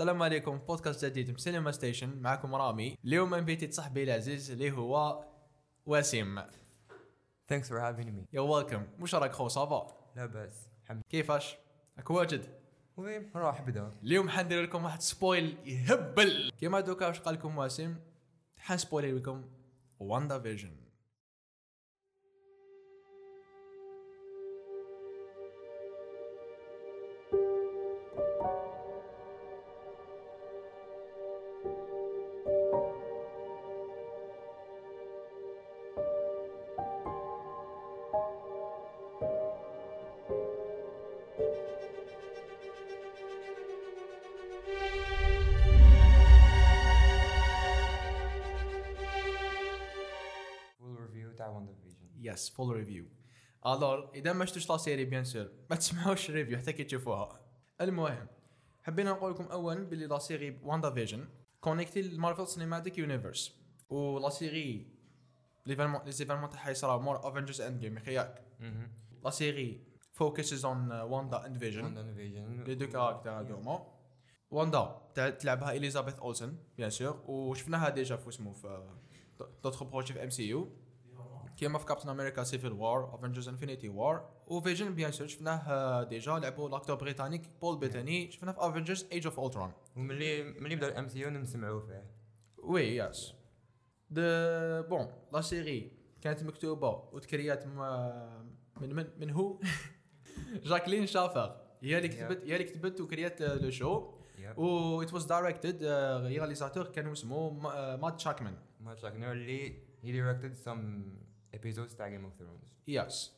السلام عليكم بودكاست جديد من Cinema Station. معكم رامي. اليوم invitيت صاحبي العزيز اللي هو وسيم. Thanks for having me. you're welcome واش راك خو ça va؟ لا بأس. الحمد كيفاش؟ راك واجد. راح بدا اليوم حندير لكم واحد spoil يهبل. كيما دوكا واش قال لكم وسيم؟ حن spoil لكم WandaVision yes full review alors إذا ما شفتوش la série bien sûr. ما تسمعوش ال review حتى كي تشوفوها. المهم حبينا نقول لكم اولا باللي la série WandaVision connectée ل Marvel Cinematic Universe و la série l'événement les événements تاعها يصراو مور Avengers Endgame ياك la série focuses on Wanda and Vision Wanda Vision les deux caractères هذوما واندا تلعبها Elizabeth Olsen bien sûr وشفناها déjà في اسمه في d'autres projets في MCU كيما في Captain America Civil War Avengers Infinity War و Vision bien sûr شفناه déjà لعبوا l'acteur britannique بول بيتاني شفناه في Avengers Age of Ultron وملي ملي بدا ال MCU نسمعوا فيه ouais yes donc bon la série كانت مكتوبه وتكريات من من من هو جاكلين شافر هي اللي كتبت هي اللي كتبت وكريات le show و it was directed réalisateur كان اسمه ما- مات شاكمان ما تشاك اللي he directed some episodes تاع Game of Thrones yes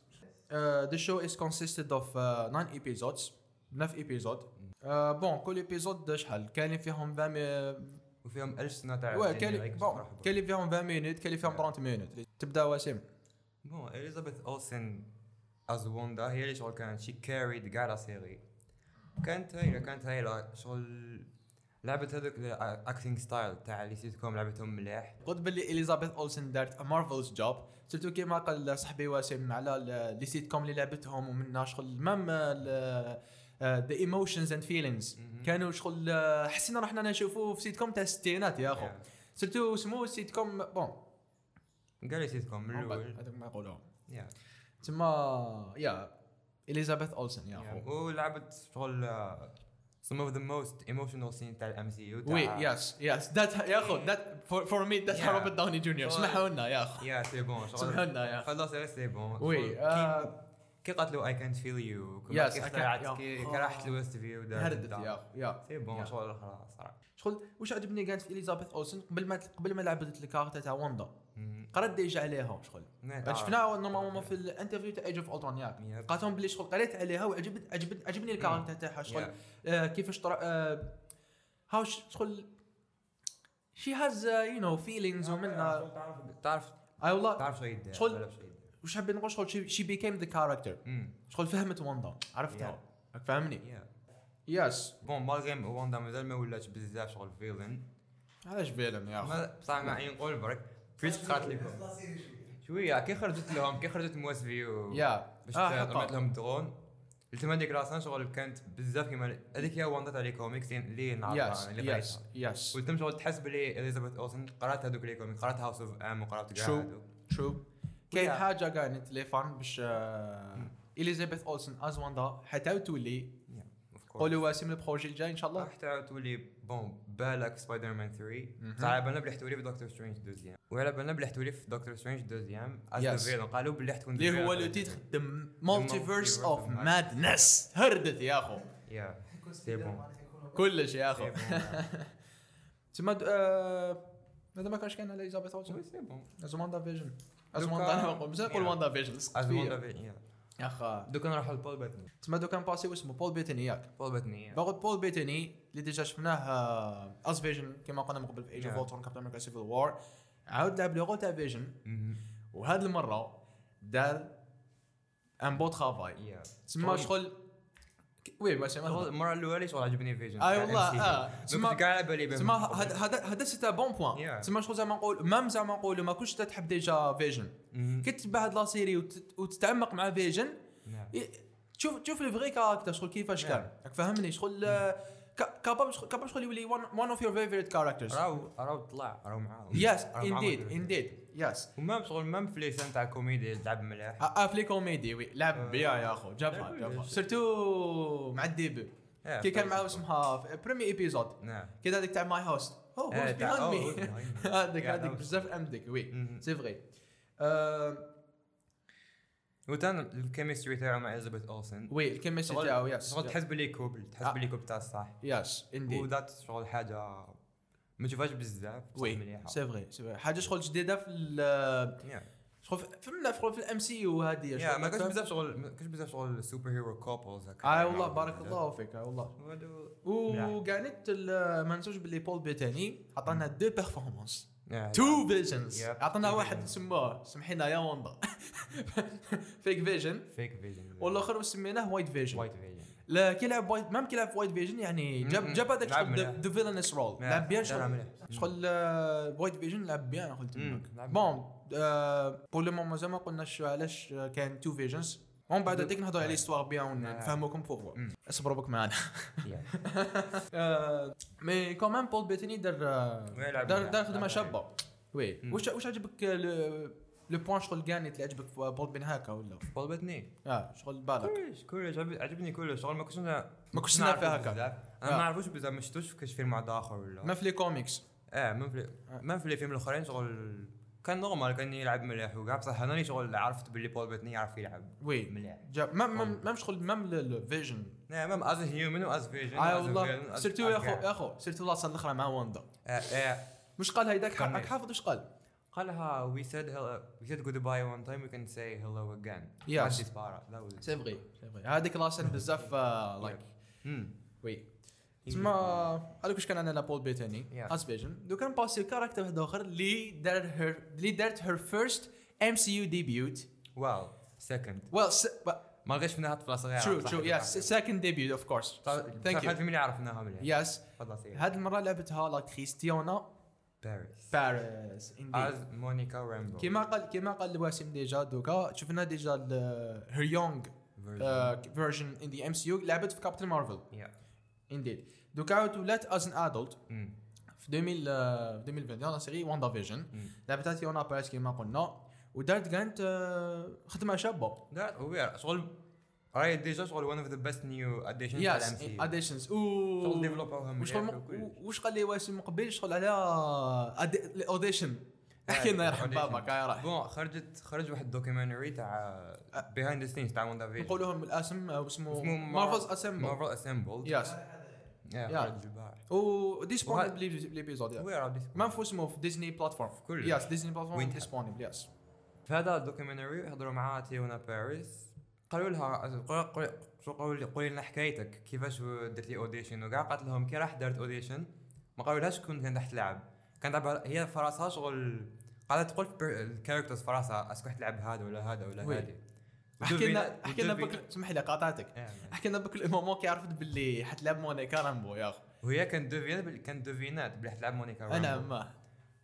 the show is consisted of 9 episodes. 9 épisodes bon كل épisode شحال كاين فيهم 20 وفيهم 1000 سنه تاع واه كاين bon. كاين فيهم 20 minutes كاين فيهم 30 minutes تبدا وسيم bon اليزابيث اولسن as Wanda هي اللي شغل كانت she carried كاع la série كانت هايله كانت هايله شغل لعبت هذوك ال acting style تاع les sitcoms لعبتهم مليح. قلت باللي اليزابيث اولسن دارت marvelous job surtout كيما قال صاحبي وسيم على ال- les sitcoms اللي لعبتهم ومنها شغل même the emotions and feelings. كانوا شغل آه، حسينا رحنا نشوفوا في سيت كوم تاع الستينات يا أخو. Yeah. surtout سمو sitcom bon كاع les sitcoms من الأول. هذاك ما يقولوا يا تما يا اليزابيث اولسن يا أخو. ولعبت شغل uh, some of the most emotional scenes تاع ال MCU ouais yes yes that يا اخو that for me that Yeah. روبرت داوني جونيور. سمحوا لنا يا اخو يا c'est bon سمحوا لنا يا خلاص c'est bon ouais كي قالت اي كانت فيل يو Yes, كي راحت ل Westview هردت يا اخو يا c'est bon. شغل خلاص شغل واش عجبني كانت في اليزابيث اولسن قبل ما قبل ما لعبت ال character تاع واندا déjà عليها شغل. نعم. شفناها normalement في ال interview تاع Age of Ultron ياك. Yep. قالت لهم بلي شغل قريت عليها وعجبت عجبت عجبني ال character تاعها شغل. آه، كيفاش طرا آه، how شغل she has you know feelings ومنها. تعرف تعرف أي والله تعرف شو يدير شغل- وش حبيت نقول؟ شغل she became the character. شغل فهمت واندا عرفتها راك فاهمني yes bon malgré Wanda مازال ما ولاتش بزاف شغل villain علاش فيلن يا ما بصح ما نقول برك. فيش قالت لكم شوية كي خرجت لهم؟ كي خرجت موس فيو يا. باش آه، حقا. لهم درون. تما ديك راسها شغل كانت بزاف كيما هذيك هي واندا تاع لي كوميكس اللي نعرفها اللي يس قريتها يس وتم شغل تحس بلي اليزابيث اولسن قرأت هذوك لي كوميكس قرأت هاوس اوف ام وقرأت كاع. هذوك. ترو كاين. حاجة كانت لي فان باش اليزابيث اولسن از واندا حتى تولي قولوا واسم ال projet الجاي إن شاء الله. حتى تولي bon بالك سبايدر مان 3 مهم. بصح على بالنا بلي حتولي في Doctor Strange deuxième وعلى بالنا بلي حتولي في Doctor Strange deuxième as. villain قالوا بلي حتكون اللي هو le titre the Multiverse of Madness هردت يا أخو. يا c'est bon كلش يا أخو. تما آه، هذا ما كانش كاين على إليزابيث اولسن c'est bon as WandaVision as Wanda بزاف نقول. WandaVision as Wanda villain يا اخا دوكا نروح لبول باتني تما دوك on passe اسمه بول بيتني ياك بول باتني باخذ بول بيتني اللي déjà شفناه as Vision كما قلنا من قبل في Age of. Ultron Captain America Civil War عاود لعب le rôle تاع Vision. وهذه المره دار un beau travail تسمى شغل وي ما المرة الأولى شغل عجبني Vision. اي والله آه. تسمى كاع على بالي. تسمى هذا هذا c'est un bon point. تسمى شغل زعما نقول؟ même زعما نقولوا ما كنتش تحب déjà Vision. كي تتبع هاد la série وت- وتتعمق مع Vision تشوف تشوف ال vrai caractère شغل كيفاش. كان. راك فاهمني؟ شغل آه، capable capable شغل يولي one of your favorite characters. راهو راهو طلع راهو معاهم indeed في- indeed. Yes. و même شغل même في les scènes تاع كوميدي لعب مليح آه في les comédies ouais لعب bien يا اخو جابها جابها. surtout مع ال début كي كان. معاه اسمها premier épisode نعم كي هذيك تاع my host بيهايند oh, who's me behind me. هذيك هذيك بزاف عندك ouais. c'est vrai آه، وتان ال chemistry تاعو مع إليزابيث أولسن. ouais ال chemistry تاعو yes شغل تحس بلي couple تحس آه. بلي couple تاع الصح. yes indeed و that شغل حاجة ما تشوفهاش بزاف وي مليحة. c'est vrai c'est vrai حاجة شغل جديدة في ال شغل في- فهمنا شغل في ال MCU هذه يا شغل ما كانش بزاف شغل ما كانش بزاف شغل superhero couples هكا. آه والله بارك الله فيك آه والله. وهادو- وكانت ال- ما ننسوش باللي بول بيتاني عطانا دو بيرفورمانس يا- تو فيجنز Two واحد. سموه سمحينا يا وندا فيك فيجن فيك فيجن والآخر سميناه وايت فيجن وايت فيجن لا كي لعب وايت مام كي لعب وايت فيجن يعني جاب. جاب هذاك. ذا فيلنس رول لعب بيان شغل. وايت فيجن لعب بيان قلت. لك. بون بور لو مومون زعما قلناش علاش آه، كان تو فيجنز ومن بعد هذيك نهضروا على l'histoire bien ونفهموكم pourquoi مم. اصبروا برك معنا. يا. mais comment بول بيتني دار آه، دار. دار خدمة لعب شابة. وي. واش واش عجبك le point شغل كانت اللي عجبك في بول بين هكا ولا؟ بول بيتني آه شغل بالك. كلش كلش. عجب- عجبني كلش. شغل ما كنتش ما كنتش نعرف هكا. آه. أنا ما نعرفوش بزاف ما شفتوش في كاش فيلم واحد اخر ولا. ما في les comics آه ما في ما في الفيلم الأخرين شغل كان normal كان يلعب مليح وكاع بصح أنا شغل عرفت باللي بول بيتاني يعرف يلعب oui. مليح. جاب ما ما ما شغل même الفيجن نعم même as human was فيجن آه والله. surtout يا اخو يا أخو surtout la scène الأخرى مع واندا. مش قال هيداك؟ كان راك حافظ واش قال؟ قالها we said hello we said goodbye one time we can say hello again. Yes. هادي سبارة that was c'est vrai c'est vrai هذيك la scène بزاف like. oui. تسمى هذوك واش كان عندنا بول بيتاني Yeah. از فيجن دو كان باسي كاركتر واحد آخر اللي دار هير اللي دارت هير فيرست ام سي يو ديبيوت واو سكند ويل ما لقيتش منها طفله صغيرة. ترو ترو يس سكند ديبيوت اوف كورس ثانك يو ملي عرفناها مليح؟ يس هذه المرة لعبتها لا كريستيانا باريس باريس از مونيكا رامبو كيما قال كيما قال واسم ديجا دوكا شفنا ديجا هير يونغ version in the MCU لعبت في كابتن مارفل indeed دوكا ولات as an adult في 2000 آه، في 2020 la série واندا فيجن لعبتها تيونا باريس كيما قلنا. ودارت كانت آه، خدمة شابة. دارت وير شغل راهي déjà شغل of the best new additions تاع yes additions شغل و ديفلوبوها وشغل مليح م- وكلش. وش قال لي واسم مقبل شغل على ال audition احكي لنا يرحم. بابك يا راح. bon خرجت خرج واحد documentary تاع behind the scenes تاع واندا فيجن نقولوا الاسم آه، اسمه اسمه Marvel's Assembled Marvel Assembled yes yeah و disponible les épisodes ما نفو اسمه في ديزني platform كل yes ديزني platform وين disponible yes في هذا ال documentary هضروا مع تيونا باريس. قالوا لها قولي- قولي- لنا حكايتك. كيفاش درتي audition وكاع قالت لهم كي راح دارت audition ما قالولهاش كنت كانت راح تلعب كانت هي في راسها شغل قاعدة تقول ال characters في راسها est-ce que راح تلعب هذا ولا هذا ولا. هذه. احكي لنا احكي لنا بك اسمح لي قاطعتك. آه. احكي لنا بك ال moment كي عرفت باللي حتلعب مونيكا رامبو يا أخي. وهي كانت دوفينات بال- كانت دوفينات بلي راح تلعب مونيكا أنا رامبو. ما.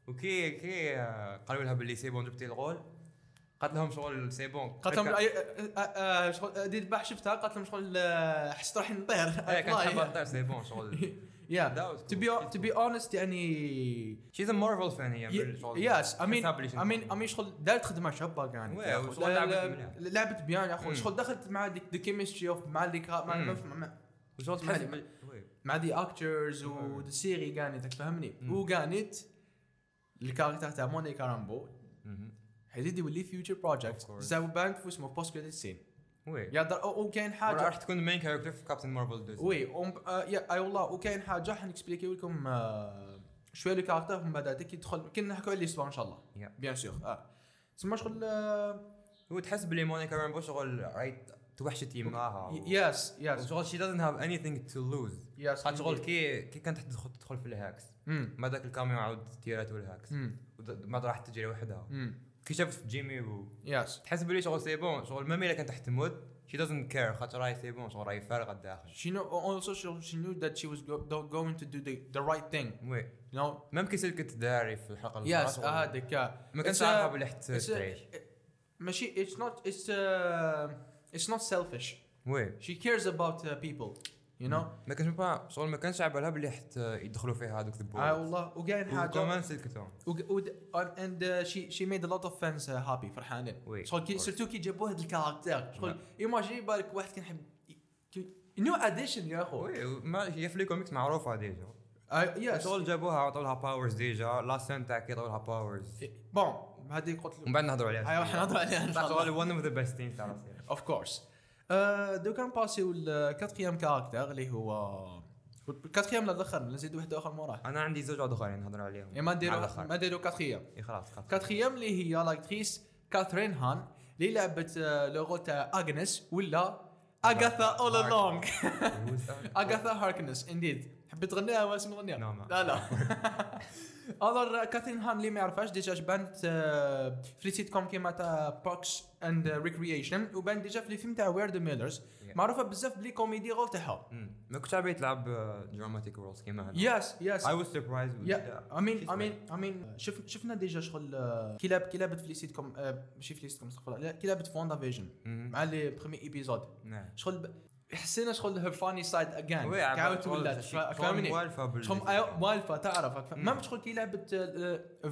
وكي كي آه، قالوا لها باللي c'est bon جبتي الغول. قالت لهم شغل c'est bon. قالت لهم آه، آه، شغل دير باح شفتها؟ قالت لهم شغل حست روحي نطير. هي كانت حابة تطير c'est bon شغل. يا That was to be cool. to be honest يعني she's a Marvel fan هي بالشغل. yes I mean Establishing I mean I mean شغل دارت شابه يا أخو. وشغل لا- لعبت بيان يا اخو مم. شغل دخلت مع ديك ذا كيمستري اوف مع ديك مع مم. مع- مع-. مع دي اكترز والسيري كانت تفهمني. وكانت الكاركتر تاع مونيكا رامبو مهم. حيزيد يولي فيوتشر بروجكت. زاو بانك في اسمه بوست كريدت سين وي يقدر وكاين راح حاجة تكون المين كاركتر في كابتن مارفل 2 وي اي والله وكاين حاجة حنكسبليكي لكم آه، شوية le character من بعد كي تدخل كي نحكوا على l'histoire ان شاء الله. bien sûr آه تسمى شغل آه، وتحس بلي مونيكا رامبو شغل راهي توحشت يماها yes yes وشغل she doesn't have anything to lose. yes خاطر شغل كي كي كانت تدخل تدخل في ال Hex ما ذاك الكاميو عاود تيرات ال Hex امم ما راح تجري وحدها كي شافت جيمي و yes تحس بلي شغل c'est bon شغل même إلا كانت راح تموت she doesn't care خاطر راهي c'est bon شغل راهي فارغة الداخل. She knew that she was go, do- going to do the, the right thing. you know? même كي سلكت دارسي في الحلقة الأخرى yes شغل هذاك ما كانش It's a- عارفة بلي حت it's a- تعيش. ماشي not it's uh, it's not selfish. oui she cares about uh, you know ما كانش با شغل ما كانش على بالها بلي حتى يدخلوا فيها هذوك آه والله. وكاين حاجة. كمان سلكتهم and she she made lot of fans happy فرحانين. شغل كي. surtout كي جابوا هذا ال character. شغل نعم. ايماجي بالك واحد كان يحب new addition يا أخو. oui ما هي في les comics معروفة déjà. yes شغل جابوها عطوا لها powers déjà. la scène تاع كي عطوا لها powers bon هذه قلت لك. بعد نهضروا عليها. ايوا حنهضروا عليها. ان شاء الله one of the best series of course دوكا نباسيو ال quatrième character اللي هو ال quatrième للاخر نزيد واحد آخر موراه أنا عندي زوج آخرين نهضروا عليهم. إيه ما نديرو. ما نديرو quatrième إيه خلاص quatrième اللي هي l'actrice كاترين هان اللي لعبت آه، le rôle تاع أغنس ولا أغاثا all along. أغاثا هاركنس indeed حبيت تغنيها ولا نغنيها؟ No, no. لا لا alors كاثرين هان اللي ما يعرفهاش déjà بانت في سيت كوم كيما تاع Parks and Recreation وبان déjà في الفيلم تاع We're the Millers. معروفة بزاف ب les comedy role تاعها. ما كانتش عبيت تلعب dramatic roles كيما هذا yes yes surprised with yeah that. I mean She's I mean I mean شف شفنا déjà شغل آه، كي لعب كي لعبت في les sitcoms ماشي في les sitcoms استغفر الله كي لعبت في واندا فيجن. مع les épisodes نعم شغل ب- حسينا شغل her funny side كعاود شغل ولات فاهمني شغل موالفه تعرف. ما شغل كي لعبت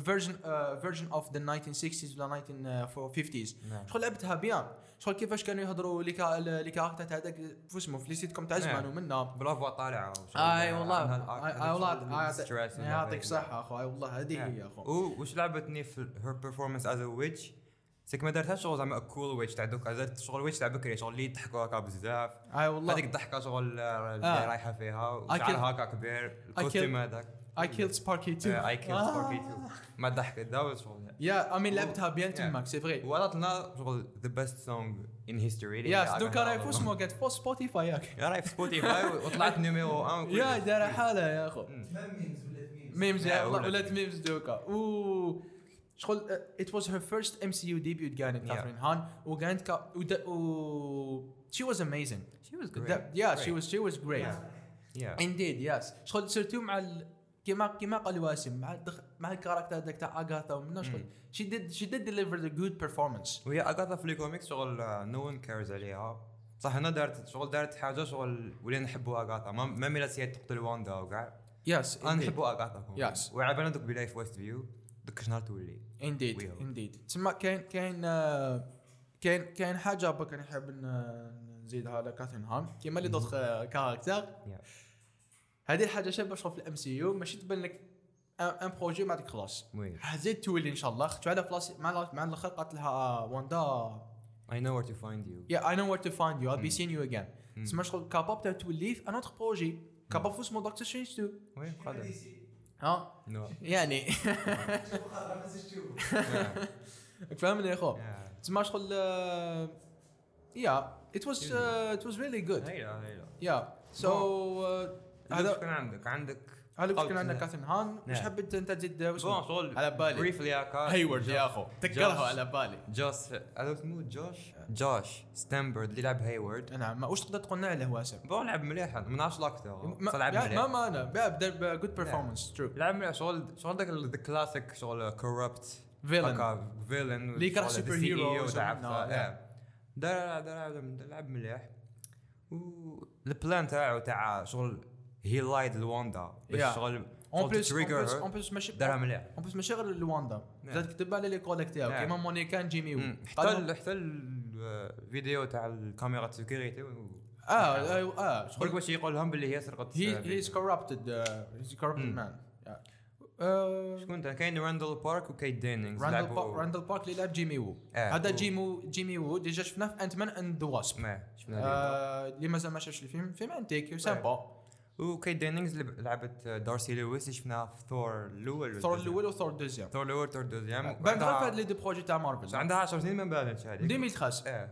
version version of the 1960s ولا 1950s نعم. شغل لعبتها bien. شغل كيفاش كانوا يهضروا les ca- les characters تاع هذاك شو اسمه في les sitcoms تاع زمان نعم. ومنا ب la voix طالعه وشغل آي والله. آي والله يعطيك- الصحه اخو اي والله هذه هي اخو وش لعبتني في هير بيرفورمانس از ا ويتش سيك ما دارتهاش شغل زعما كول ويتش تاع دوكا دارت شغل ويتش تاع بكري شغل اللي يضحكوا هكا بزاف. أي والله. هذيك الضحكة شغل آه، اللي آه. رايحة فيها وشعرها هكا كبير الكوستيم هذاك. اي كيلد سباركي تو اي كيل سباركي تو ما ضحكت داوز شغل. يا امين لعبتها بيان. تماك سي فري وعطت لنا شغل ذا بيست سونج ان هيستوري ياس دوكا راهي في اسمه قاعد في سبوتيفاي ياك يا راهي في سبوتيفاي وطلعت نيميرو 1 يا دار حالها يا أخو. memes yeah ولات. ولات memes دوكا. أوه. شغل it was her first MCU debut كانت. كاثرين هان وكانت كا و she was amazing She was great. yeah she. was she was great. Yeah. indeed yes شغل surtout مع. كيما كيما قال واسم مع الدخ... مع ال character هذاك تاع اغاثا ومنا شغل she did she did deliver the good performance وهي اغاثا في الكوميكس شغل no one cares عليها صح هنا دارت شغل دارت حاجة شغل ولينا نحبوا اغاثا ما ما ميلات هي تقتل واندا وكاع yes أنا نحبوا اغاثا Yes. وعبالنا دوك بلاي في Westview دوك شنهار تولي indeed. indeed تسمى كاين كاين آه، كاين كاين حاجة بك نحب ن- نزيدها على كاثرين هان كيما l'autre character Yeah. هذه الحاجة شابه شغل في ال MCU ماشي تبان لك un un projet ما عندك خلاص. زيد تولي إن شاء الله. خدت على فلاس مع مع الآخر قالت لها واندا I know where to find you. yeah I know where to find you I'll be seeing you again. تسمى شغل capable تولي في un autre projet capable في اسمه Doctor Strange 2 oui قادر. ها؟ يعني. فهمني يا خو تسمى شغل آه، yeah it was really good. هيلا هيلا yeah so هذا هذا كان عندك؟ عندك قلت كان عندنا كاثرين هان مش نعم. حبيت انت تزيد وش على بالي briefly هكا هيورد يا اخو تذكرها جوش. على بالي جوش هذا اسمه جوش جوش ستامبرد اللي لعب هايورد نعم ما وش تقدر تقول عليه واسم bon لعب مليح ما نعرفش بس لعب مليح ما ما a good performance trop لعب مليح شغل شغل ذاك the classic شغل corrupt villain villain اللي يكره سوبر آه. دار دار لعب مليح وال plan تاعو تاع شغل he lied لواندا باش. شغل en plus en plus ماشي دارها مليح. en plus ماشي غير لواندا. زاد كذب على les collègues تاعو. كيما مونيكا جيمي. حتى حتى الفيديو تاع الكاميرا security آه آه شغل باش يقول لهم باللي هي سرقت هي he's corrupted he's corrupted مم. مان شكون كاين راندل بارك وكيت دينينغز راندل بارك راندل بارك اللي لعب جيمي وو هذا جيمو جيمي وو déjà شفناه في Ant-Man and the Wasp ما شفنا اليوم. اللي مازال ما شافش الفيلم فيلم انتيك sympa وكيت دينينغز لعبت دارسي لويس اللي شفناها في ثور الأول ثور الأول وثور ال deuxième. ثور الأول ثور deuxième بان غير في هاد les deux projets تاع مارفل عندها 10 سنين ما بانتش هذيك. 2013 آه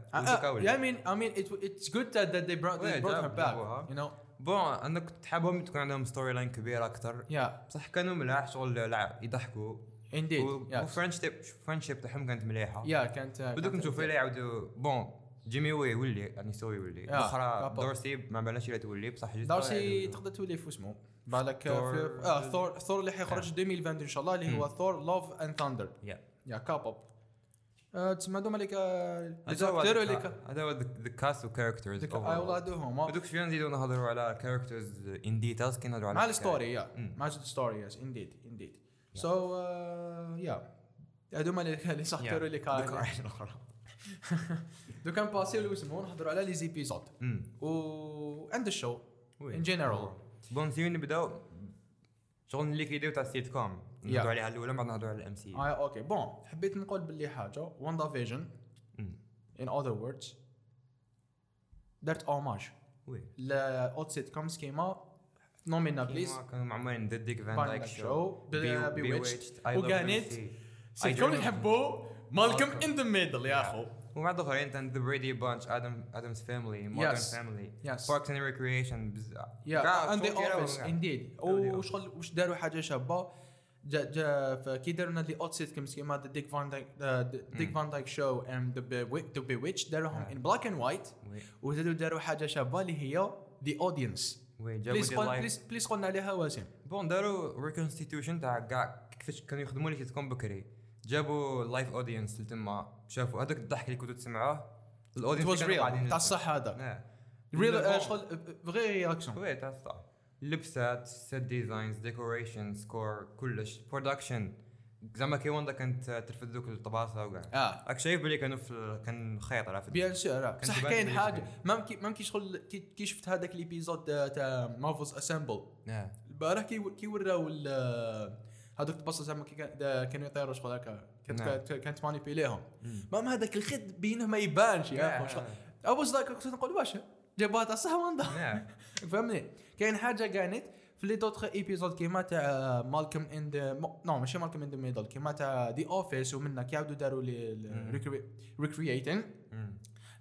they brought, they Yeah, brought her جاب- back. جابوها. You know, bon أنا كنت حابهم تكون عندهم storyline كبير أكثر yeah, بصح كانوا ملاح شغل يضحكوا. Indeed. Yeah, و friendship friendship تاعهم كانت مليحة. Yeah, كانت. بدوك نشوف يعاودوا bon جيمي oui يولي يعني soit يولي الاخرى couple. دورسي ما بالناش لا تولي بصح جيت دارسي تقدر تولي في اسمه. بالك آه ثور ثور اللي حيخرج 2022 إن شاء الله اللي هو Thor Love and Thunder yeah yeah capable. آه، تسمى هذوما اللي les acteurs اللي هذا هو the cast و characters ذيك- اي والله هذو هما بدوك شوية نزيدو نهضروا على characters in details كي نهضروا على مع. ال story yeah. مع ال story yes indeed indeed so yeah هذوما اللي اللي دوك كان عايش الأخرى. دوك on passe اللي اسمه نهضروا على les épisodes أمم. و عند ال show. ان جنرال بون سيو نبداو شغل اللي كيديروا تاع السيت كوم. نهضروا عليها الأولى بعد نهضروا على الام سي آه أوكي بون حبيت نقول باللي حاجة واندا فيجن in other words درت اوماج وي لاوت سيت كومز كيما نومينا بليز كانوا معمرين ذا ديك فان دايك شو شو بيويتشد وكانت كوم don't يحبوا مالكم. ان ذا ميدل يا. أخو ومع الاخرين كان ذا بريدي بانش آدم ادمز فاميلي مودرن. فاميلي Parks and Recreation yeah and The Office indeed وشغل واش داروا حاجة شابه جا جا فكي داروا لنا the old sitcoms كيما The Dick Van Dyke Dick Van Dyke Show and the Bewitched داروهم Yeah. in black and white وزادوا داروا حاجة شابه اللي هي the audience oui جابوا بليز قول بليز بليز قلنا عليها واسم bon داروا reconstitution تاع كاع كيفاش كانوا يخدموا لي تكون بكري جابوا live audience تما شافوا. هذاك الضحك اللي كنتوا تسمعوه؟ ال audience was real تاع الصح هذا. real real شغل vraie réaction oui تاع الصح. اللبسات set designs decoration score كلش. production زعما كي وندا كانت ترفد ذوك الطباسة وكاع آه. راك شايف بلي كانوا في كان خيط عرفت bien sûr بصح تبان كاين حاجة. شغل. ما ممكن ما يمكن شغل كي كي شفت هذاك l'épisode تاع Marvel's Assembled آه. البارح كي كي وراو هذوك البصه زعما كانوا يطيروا شغل هكا كانت نعم. كانت- مانيبيليهم مم. même هذاك الخيط بينه ما يبانش yeah شغل أبو ذاك كنت نقول واش جابوها تاع صح واندا آه. فهمني كاين حاجة كانت في لي دوتر ايبيزود كيما تاع مالكم ان ذا نو ماشي مالكم ان ذا ميدل كيما تاع دي اوفيس ومنا كيعاودوا داروا. لي ريكرييتين.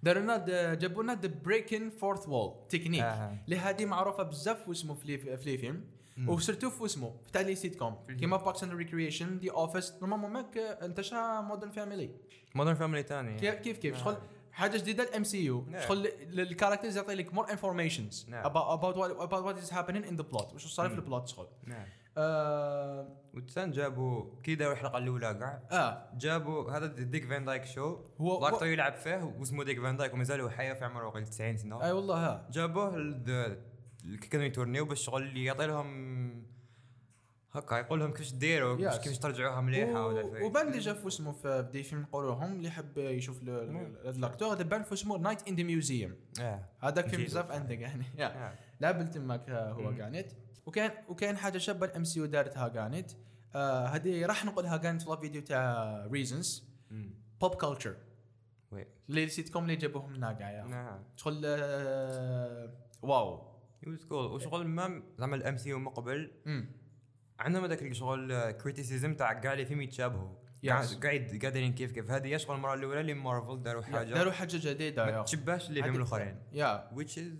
داروا لنا جابوا لنا ذا بريكن فورث وول تكنيك آه. اللي هذه معروفة بزاف واسمه في لي فيلم وسيرتو في اسمه تاع لي سيت كوم كيما باركس اند ريكريشن دي اوفيس نورمالمون ماك انتشر مودرن فاميلي Modern Family ثاني كيف كيف. شغل حاجة جديده ال MCU. شغل ال characters يعطي لك more informations what about what is happening in the plot. وش صار في. ال plot شغل نعم آه وتسان جابوا كي داروا الحلقة الاولى كاع آه جابوا هذا Dick Van Dyke شو هو يلعب فيه واسمه Dick Van Dyke ومازال هو حي في عمره وقيل 90 سنه اي والله ها جابوه كانوا يتورنيو باش شغل اللي يعطي لهم هكا يقول لهم كيفاش ديروا كيفاش ترجعوها مليحة ولا. وبان déjà في اسمه في دي فيلم نقولوهم اللي يحب يشوف الاكتور هذا بان في اسمه نايت ان ذا ميوزيوم هذاك فيلم. بزاف عندك يعني. آه. لابل تماك هو مم. كانت وكان وكان حاجة شابة الام سي يو دارتها كانت آه، هذه راح نقولها كانت في الفيديو تاع ريزونز مم. بوب كلتشر اللي سيت كوم اللي جابوهم لنا كاع شغل آه، واو. يوز كول وشغل ما زعما الام سي من قبل. عندهم هذاك الشغل criticism تاع كاع les films يتشابهوا. قاعد قاعدين كيف كيف. هذه هي شغل المرة الأولى اللي مارفل داروا حاجة. داروا حاجة جديدة ما تشبهش les films الآخرين. yeah which is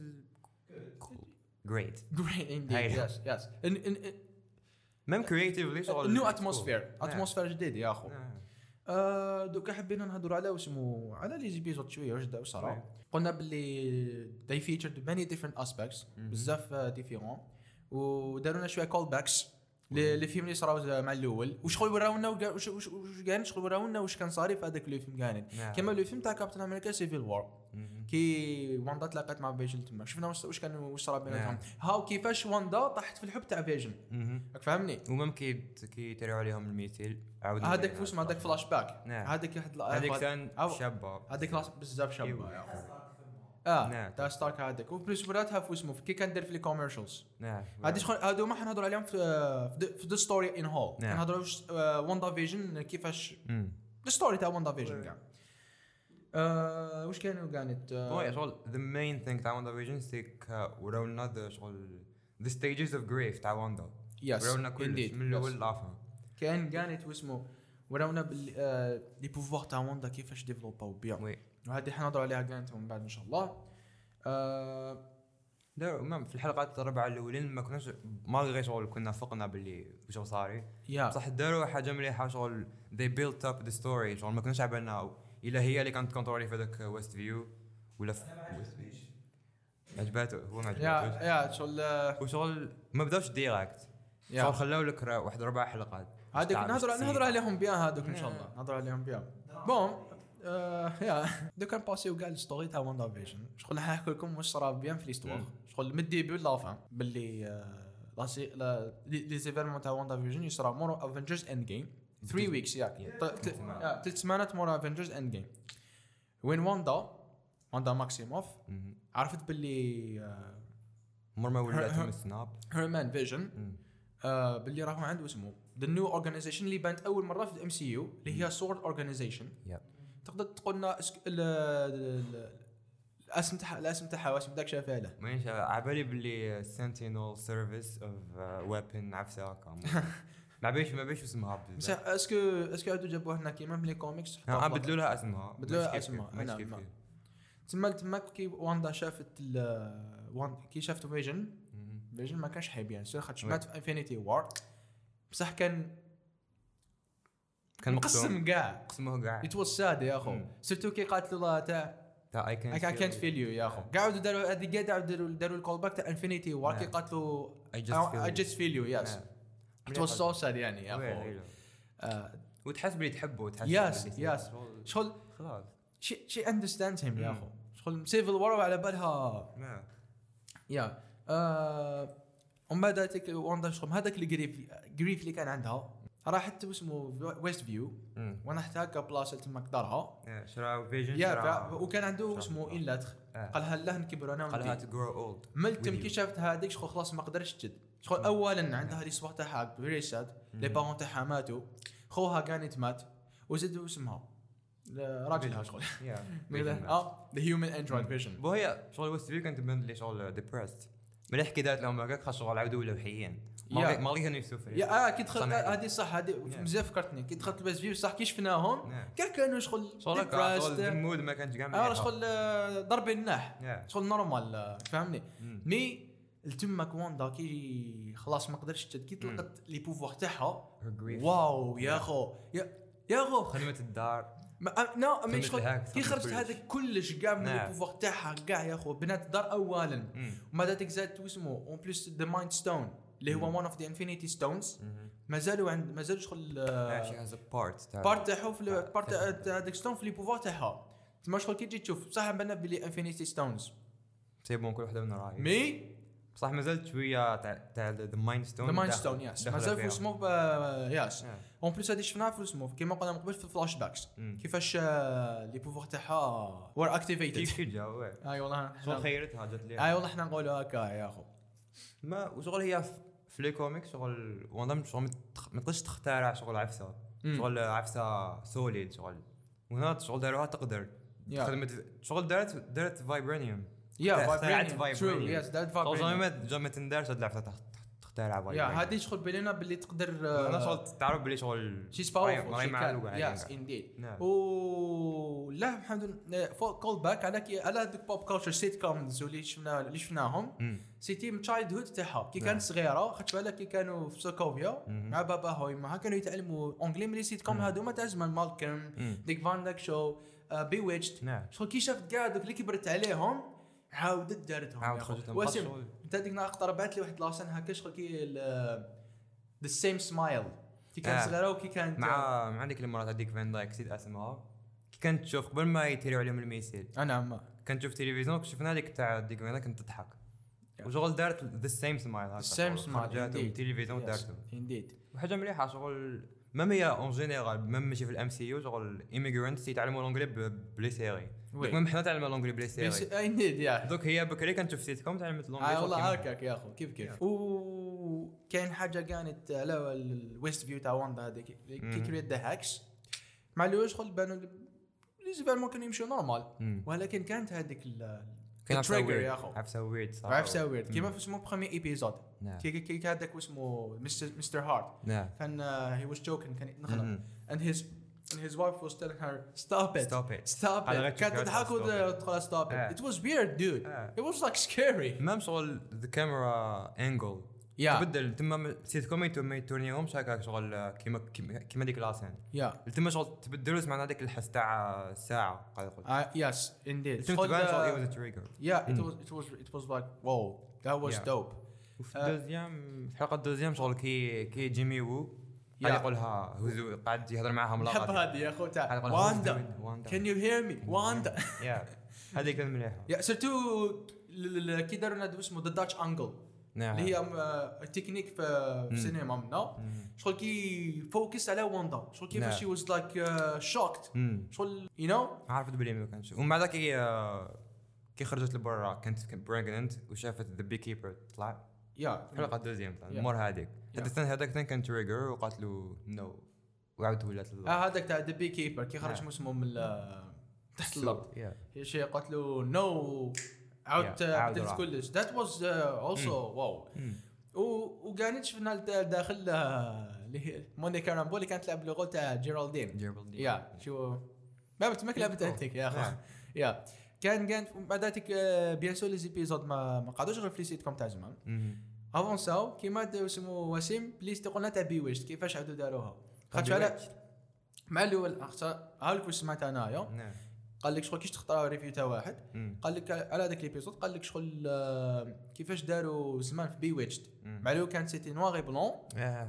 cool great. Great indeed. هاي. yes yes même creatively شغل new. atmosphere. atmosphere جديد يا أخو. آه، دوكا حبينا نهضروا على واسمو على les épisodes شوية واش واش صرا. قلنا باللي featured many different aspects مهم. بزاف différents وداروا لنا شوية callbacks للفيلم اللي صراو مع الأول. وراونا وكا- وش وش وش كان شغل وراونا واش كان صاري في هذاك الفيلم كانت نعم. كما لو فيلم تاع كابتن أمريكا Civil War. كي واندا تلاقت مع فيجن تما. شفنا واش واش كان واش صرا بيناتهم. نعم. how كيفاش واندا طاحت في الحب تاع فيجن. راك فاهمني؟ ومم كي كي يتريقوا عليهم الميتيل عاودوا هذاك مع هذاك فلاش باك نعم. هذاك واحد هذيك كان شابة. لاص بزاف شابة اخو آه نعم. تاع ستارك هذاك و plus وراتها في اسمه كي كان دير في les commercials نعم. هادي شغل هادو ما حنهضروا عليهم في في the story in whole نعم. نهضروا واش واندا فيجن كيفاش مم. the story تاع واندا فيجن كاع. آه، واش كانوا كانت هو شغل the main thing تاع واندا فيجن c'est que وراونا the شغل the stages of grief تاع واندا yes وراونا كلش من الأول للآخر. كان كانت واسمه وراونا باللي آه، les pouvoirs تاع واندا كيفاش ديفلوباو bien oui. وهذه حنهضروا عليها كانت من بعد إن شاء الله. آه، لا ما في الحلقات الربعه الاولين ما كناش ما غير شغل كنا فقنا باللي وش صاري. yeah بصح داروا حاجة مليحه شغل they built up the story شغل ما كناش عبالنا. الا هي اللي كانت كونترولي في هذاك Westview ولا في عجباته هو ما يا عجباتوش yeah شغل آه، وشغل ما بداوش direct yeah. شغل خلاو لك واحد ربع حلقات هذيك تسيب. نهضروا عليهم bien هذوك إن شاء. الله. نهضروا عليهم bien. bon yeah. دوكا نباسيو كاع ال story تاع واندا فيجن. شغل نحكي لكم واش صرا bien في l'histoire. شغل من ال début la fin باللي آه، les événements تاع واندا فيجن يصرا مور Avengers Endgame 3 weeks ياك. آه، ثلاث سمانات مور Avengers Endgame وين واندا واندا ماكسيموف. عرفت باللي آه، مر ما ولات من ال snap هيرمان فيجن. آه، باللي راهو عنده اسمه. the new organization اللي بانت أول مرة في ال MCU اللي هي SWORD organization. تقدر تقول لنا اسك- ال- ال- الأسم تاعها الأسم تاعها واش بداك شافها له مانيش عبالي باللي sentinel service of weapon عفسة هكا. ما بيش ما بيش اسمها بزاف est-ce que est-ce que عادوا جابوها هنا كيما من les comics آه، بدلوا لها اسمها. بدلوا لها اسمها، ماشي نعم، نعم. تما تما كي واندا شافت وان كي شافت فيجن. فيجن ما كانش حيب يعني خاطر. مات في Infinity War بصح كان كان مقسم كاع قسمه كاع it was sad يا أخو. surtout كي قالت له تاع I I can't feel you يا أخو. قاعدوا داروا هذه قاعد داروا داروا ال callback تاع Infinity. War كي نعم. قالت له just feel you yes. نعم. it was so sad يعني يا أخو. آه، وتحس بلي تحبه وتحس Yes, باللي yes. شغل- خلاص. شي شي اندرستاندز هيم يا. أخو. شغل سيفل وار على بالها. نعم. يا. آه، ومن بعد هذيك شغل هذاك الجريف جريف اللي كان عندها. راحت اسمه ويست فيو. وأنا هكا بلاصه تما دارها Yeah, شرا فيجن يا شرا- ف- وكان عنده اسمه ان لاتر آه. قالها لا نكبر أنا to grow old ملتم كي. شافت هذيك شغل خلاص ما قدرش تجد شغل اولا عندها لي صباح تاعها فيري ساد لي بارون تاعها ماتوا. خوها كانت مات وزادوا اسمها. راجلها شغل ماذا؟ Vision. آه ذا هيومن اندرويد فيجن بو هي شغل ويست فيو كانت تبان لي شغل ديبرست مليح كي دارت لهم عاودوا ولاو حيين Yeah. ما كانوا يسوفري يا آه كي دخلت. آه، هذه صح هذه. مزيان فكرتني كي دخلت الباس فيو صح كي شفناهم. كاع كانوا شغل depressed. المود ما كانش كاع آه. شغل آه، النح Yeah. شغل نورمال آه، فهمني مم. مي التمك واندا كي خلاص ما قدرش تجد كي. طلقت لي بوفوار تاعها. واو يا أخو يا أخو خدمة الدار ما الهاك، كي خدمة خرجت كلش. هذاك كلش كاع من لي نعم. بوفوار تاعها كاع يا اخو بنات الدار اولا. وما ذاتك زاد اسمه اون بليس ذا مايند ستون اللي هو وان اوف ذا انفينيتي ستونز. مازالوا عند مازالوا شغل تاع- بارت تاعو في بارت هذاك ستون في لي بوفوار تاعها تما شغل كي تجي تشوف بصح بنا بلي انفينيتي ستونز سي بون كل وحدة من راهي مي بصح مازالت شوية تاع تاع the Mind Stone the Mind Stone yes مازال في اسمه yes en plus هذه شفناها في اسمه كيما قلنا من قبل في ال flashbacks كيفاش آه، les pouvoirs تاعها كيف activated جا أي والله. شغل حنا- خيرتها جات ليها أي والله إحنا نقولوا هكا يا أخو. ما وشغل هي في- les comics شغل شغل ما ما تقدرش تخترع شغل عفسة. شغل عفسة solide شغل. وهنا شغل داروها تقدر. خدمت شغل دارت دارت فايبرانيوم يا اخترعت فايبرينيوم ترو vibranium. يس دارت شغل جامي فايبرينيوم ما جامي تندارش هاد العفسه تخ- تخترع يا فايبرانيوم هذه شغل بيننا باللي تقدر أنا شغل تعرف بلي شغل شيز راهي شي كان. يس انديد. و لا الحمد لله كول باك على كي على هذوك بوب كولتشر سيت كومز اللي شفنا اللي شفناهم. سيتي من تشايلد هود تاعها كي. كانت صغيره خدت بالك كي كانوا في سوكوفيا. مع باباها ويمها كانوا يتعلموا اونجلي من لي سيت كوم. هذوما تاع زمان مالكم. Dick Van Dyke Show Bewitched نعم شغل كي شافت كاع دوك اللي كبرت عليهم عاودت دارتهم عاود يا أخو. خرجت واسم أنت هذيك النهار اقتربت لي واحد la scène هكا شغل كي the same smile كي كانت آه. صغيرة وكي كانت مع مع ديك المرات هذيك Van Dyke نسيت اسمها. كي كانت تشوف قبل ما يتيروا عليهم ال missile أنا ما كانت تشوف تلفزيون شفنا هذيك تاع Dick Van Dyke كانت تضحك. وشغل دارت the same smile هكا same smile من التلفزيون دارتهم indeed وحاجة مليحة شغل ميم هي اون جينيرال ميم ماشي في الام سي يو شغل ايميغرانتس يتعلموا لونجلي بلي سيري. وي. ميم حنا تعلمنا لونجلي بلي سيري انديد يا دوك هي بكري كانت تشوف سيت كوم تعلمت لونجلي آه والله هكاك يا أخو كيف كيف. وكاين حاجة كانت على الويست فيو تاع واندا هذيك كي مم. كريت ذا هاكس. مع اللي شغل بانوا لي زيفالمون كانوا يمشوا نورمال. ولكن كانت هذيك ال- كان عفسة التريجر ويرد يا أخو. عفسة ويرد صح. عارف سويت كيما في اسمه بخومي ايبيزود نعم. كي كي كي هذاك اسمه Mister Mister Hart. نعم. كان he was choking كان يتنخلق and his and his wife was telling her stop it Stop it. stop it كانت تضحك it. وتقول stop آه. it it was weird dude آه. it was like scary même شغل the camera angle Yeah. تبدل تما سيت كوم يتو- ما يتورنيهمش هكاك شغل كيما كيما ديك la scène yeah تما شغل تبدلوا سمعنا هذاك الحس تاع الساعة قاعد يقول Uh, yes, indeed. تم تبان شغل uh, it was trigger yeah, it Mm. was it was it was like whoa, that was dope. وفي. الدوزيام في الحلقة الدوزيام شغل كي كي جيمي وو يا. قاعد يقولها هزو قاعد يهضر معاها ملاقات هذه يا اخو تعال. واندا كان يو هير مي واندا يا هذيك مليحه يا سيرتو كي داروا نادو اسمه ذا داتش انجل نعم. اللي هي آه، تكنيك في في السينما منا. شغل كي فوكس على واندا شغل كيفاش. شي واز لايك شوكت. شغل يو نو عارف بلي ما كانش ومن بعد كي آه، كي خرجت لبرا كانت pregnant وشافت the beekeeper طلع يا الحلقة deuxième. مور هذيك. هذاك الثاني هذاك كان trigger وقالت له no وعاود ولات آه هذاك تاع the beekeeper كي خرج. اسمه من تحت الأرض. قالت له no عاود Yeah, عاود بدلت. كلش. that was also wow وكانت شفنا داخل آه، اللي هي Monica Rambeau اللي كانت تلعب le rôle تاع Geraldine يا شو ما بت- ما لعبت Oh. انت يا أخي. يا كان كان بعد ذاتك آه، بيان سور لي زيبيزود ما ما قعدوش غير في لي سيت كوم تاع زمان. افونساو كيما اسمه وسيم بليز تقولنا تاع بي ويشت كيفاش عاودوا داروها. خاطش على مع الأول هاولك واش سمعت انايا نعم. قال لك شغل كيش تختار ريفيو تاع واحد. قال لك على هذاك ليبيزود قال لك شغل آه، كيفاش داروا زمان في بي ويتشت مع لو كان سيتي نواغي بلون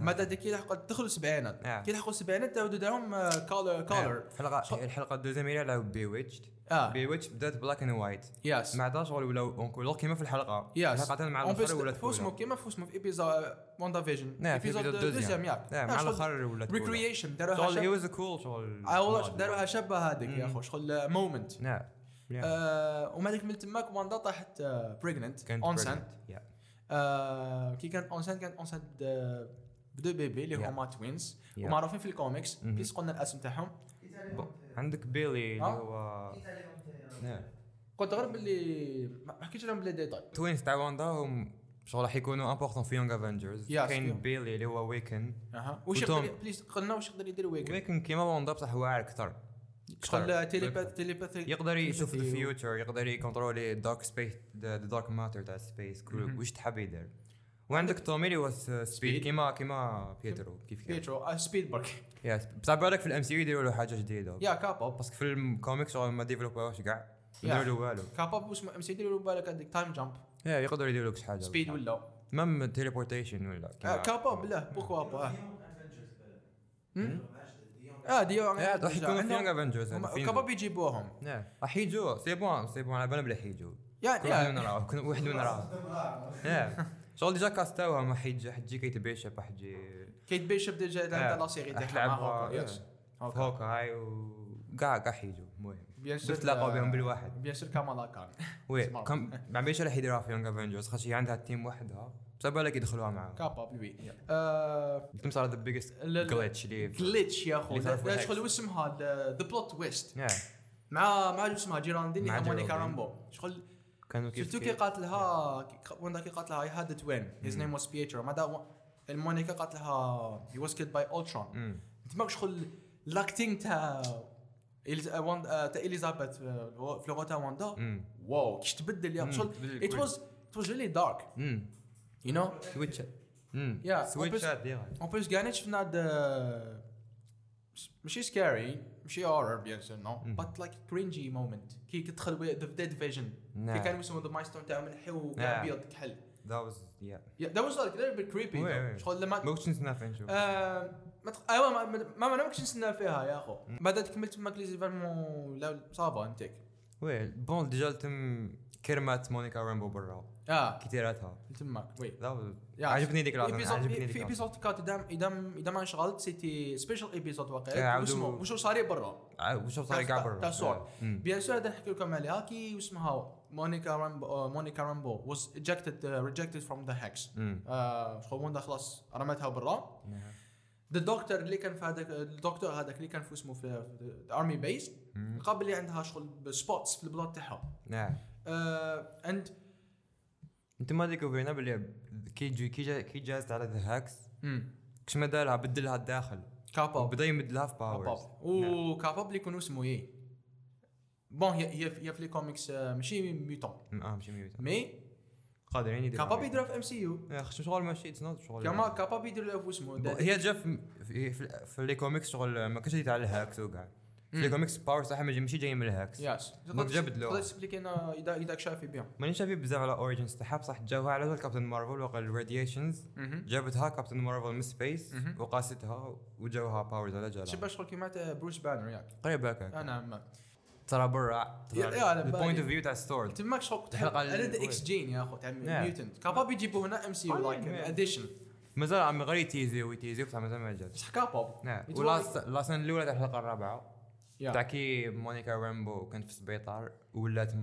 ما دا كي لحقوا دخلوا السبعينات نعم. كي لحقوا السبعينات داودوا دارهم كولر كولر الحلقة الحلقة الدوزيام لعبوا بي ويتشد آه. بي ويتش بدات بلاك اند وايت يس عدا شغل ولاو اونكولور كيما في الحلقة. يس الحلقة مع اون الآخر بليس ولات فوسمو كيما فوسمو في ايبيزود واندا فيجن نعم في ايبيزود دوزيام. ياك. نعم مع الآخر ولات ريكرييشن داروها شغل هي واز كول شغل. آه داروها شابة هذيك يا. أخو شغل مومنت وما ديك من تماك واندا طاحت بريجننت كانت اونسان pregnant. Yeah. كي كانت اونسان كانت اونسان بدو بيبي اللي. هما توينز. ومعروفين في الكوميكس مهم. بليز قلنا الاسم تاعهم. عندك بيلي اللي آه. هو قلت غير باللي ما حكيتش لهم بلي ديتاي توينز تاع واندا هم شغل راح يكونوا امبورتون في يونغ افنجرز كاين. بيلي اللي هو ويكن أها بليز قلنا وش يقدر يدير ويكن ويكن كيما واندا بصح واعر أكثر شغل تيليباث تيليباثي يقدر. يشوف. الفيوتشر يقدر يكونترولي دارك سبيس ذا دارك ماتر تاع سبيس مهم. واش تحب يدير؟ وعندك تومي اللي هو سبيد كيما كيما بيترو. كيف كيف بيترو. آه سبيدبرغ يس بصح بالك في الام سي يو يديروا له حاجة جديدة. يا كابوب باسكو في الكوميكس ما ديفلوبوش كاع يديروا له والو كابوب وش ام سي يديروا بالك هذيك تايم جامب يا يقدروا يديروا لك شي حاجة. سبيد ولا؟ مام تيليبورتيشن ولا. آه، كابوب لا بوكوا با آه ديو يا راح يكونوا في يونغ افنجرز كابوب يجيبوهم. راح يجوا سي بون سي بون على بالي بلا حيجوا يا كل واحد يا نراه كل واحد نراه يا شغل ديجا كاستاوها ما حيجي حتجي كيت بيشب حتجي كيت بيشب ديجا عندها. لا سيري راح تاعها تلعب مع هوكا هوكاي وكاع كاع حيجوا المهم بيان بس تلاقوا بهم بالواحد. بيان سور كامالا كان. وي ما بيش راح يديروها في يونغ افنجرز خاطر هي عندها تيم وحدها بس بالك يدخلوها معاهم. كابوب وي قلت صار ذا بيجست. جلتش اللي جليتش يا اخو. شغل اسمها the plot twist مع مع اسمها جيرالدين مع مونيكا. رامبو. شغل كانوا كيف شفتو كي قاتلها وين كي قاتلها؟ اي هاد twin his name was بيترو ما دا المونيكا قاتلها he was killed by اولترون. تماك شغل l'acting تاع آه، آه، تاع إليزابيث في لغه تاع واندا؟ مم. واو كيش تبدل يا مم، شغل it. was it was really dark. you know switch امم Yeah, سويتش on ديرها اون بليس كاع شفنا د ماشي سكاري ماشي هورر بيان سور نو. بات لايك كرينجي مومنت كي كتدخل ذا ديد فيجن كي نعم كان يسموا ذا مايستون تاع ملحي نعم. وكاع بيض كحل ذات واز يا ذات واز لايك ذا بيت كريبي وي، وي. شغل لما ما كنتش نشوف ما تق- ايوا ما ما- كنتش نستنى فيها يا اخو. بعد كملت ماك لي زيفالمون لا صافا انتك وي بون ديجا تم كرمات مونيكا رامبو برا آه كي تيراتها تماك oui. عجبني ديك episode عجبني في ديك في اللحظة. episode quatre اذا اذا اذا ما انشغلت c'était spécial épisode إيه، واقع عاودوا- واسمه وشو صار برا ع- وش صار تاع- كاع برا تاع. مم. bien sûr هذا نحكي لكم عليها كي اسمها مونيكا رامبو مونيكا رامبو was ejected uh, rejected from the hex. آه واندا خلاص رمتها برا نعم. the doctor اللي كان في هذاك الدكتور هذاك اللي كان في اسمه في ال army base. قبل اللي عندها شغل سبوتس في البلاد تاعها نعم اند انت ما ديكوفرينا بلي كي جي كي جا كي جازت على ذا هاكس كش ما دارها بدلها الداخل. كاباب بدا يمد لها في باورز وكاباب اللي يكون اسمه إيه؟ بون هي هي هي في لي كوميكس آه، ماشي ميوتون آه ماشي ميوت مي قادرين يديروا كاباب يديرها في ام سي يو يا أخي شغل ماشي اتس نوت شغل. كما كاباب يدير له في اسمه. هي جا في في, في, في لي كوميكس شغل ما كانش على الهاكس وكاع في الكوميكس باور صح ماشي جاي من الهاكس. يس دونك جبدلوها. تقدر تسبليكي أنا اذا إذا شافي بهم ماني شايف بزاف على اوريجنز تاعها؟ بصح جاوها على طول كابتن مارفل وقال الراديشنز جابتها كابتن مارفل من سبيس. وقاستها وجاوها باورز على شبه جالها شغل كيما بروس بانر ياك قريب هكاك. أنا ما ترى برا على البوينت. اوف فيو تاع ستورد تماك شغل الحلقة أنا اللي- إكس جين يا اخو تاع نعم. ميوتنت كاباب يجيبوا هنا ام سي يو لايك نعم. اديشن مازال عم غير يتيزي ويتيزي بصح مازال ما جات بصح كاباب نعم It ولا was- لا سنه الأولى تاع الحلقة الرابعة. يا. تاع كي مونيكا رامبو كانت في السبيطار ولات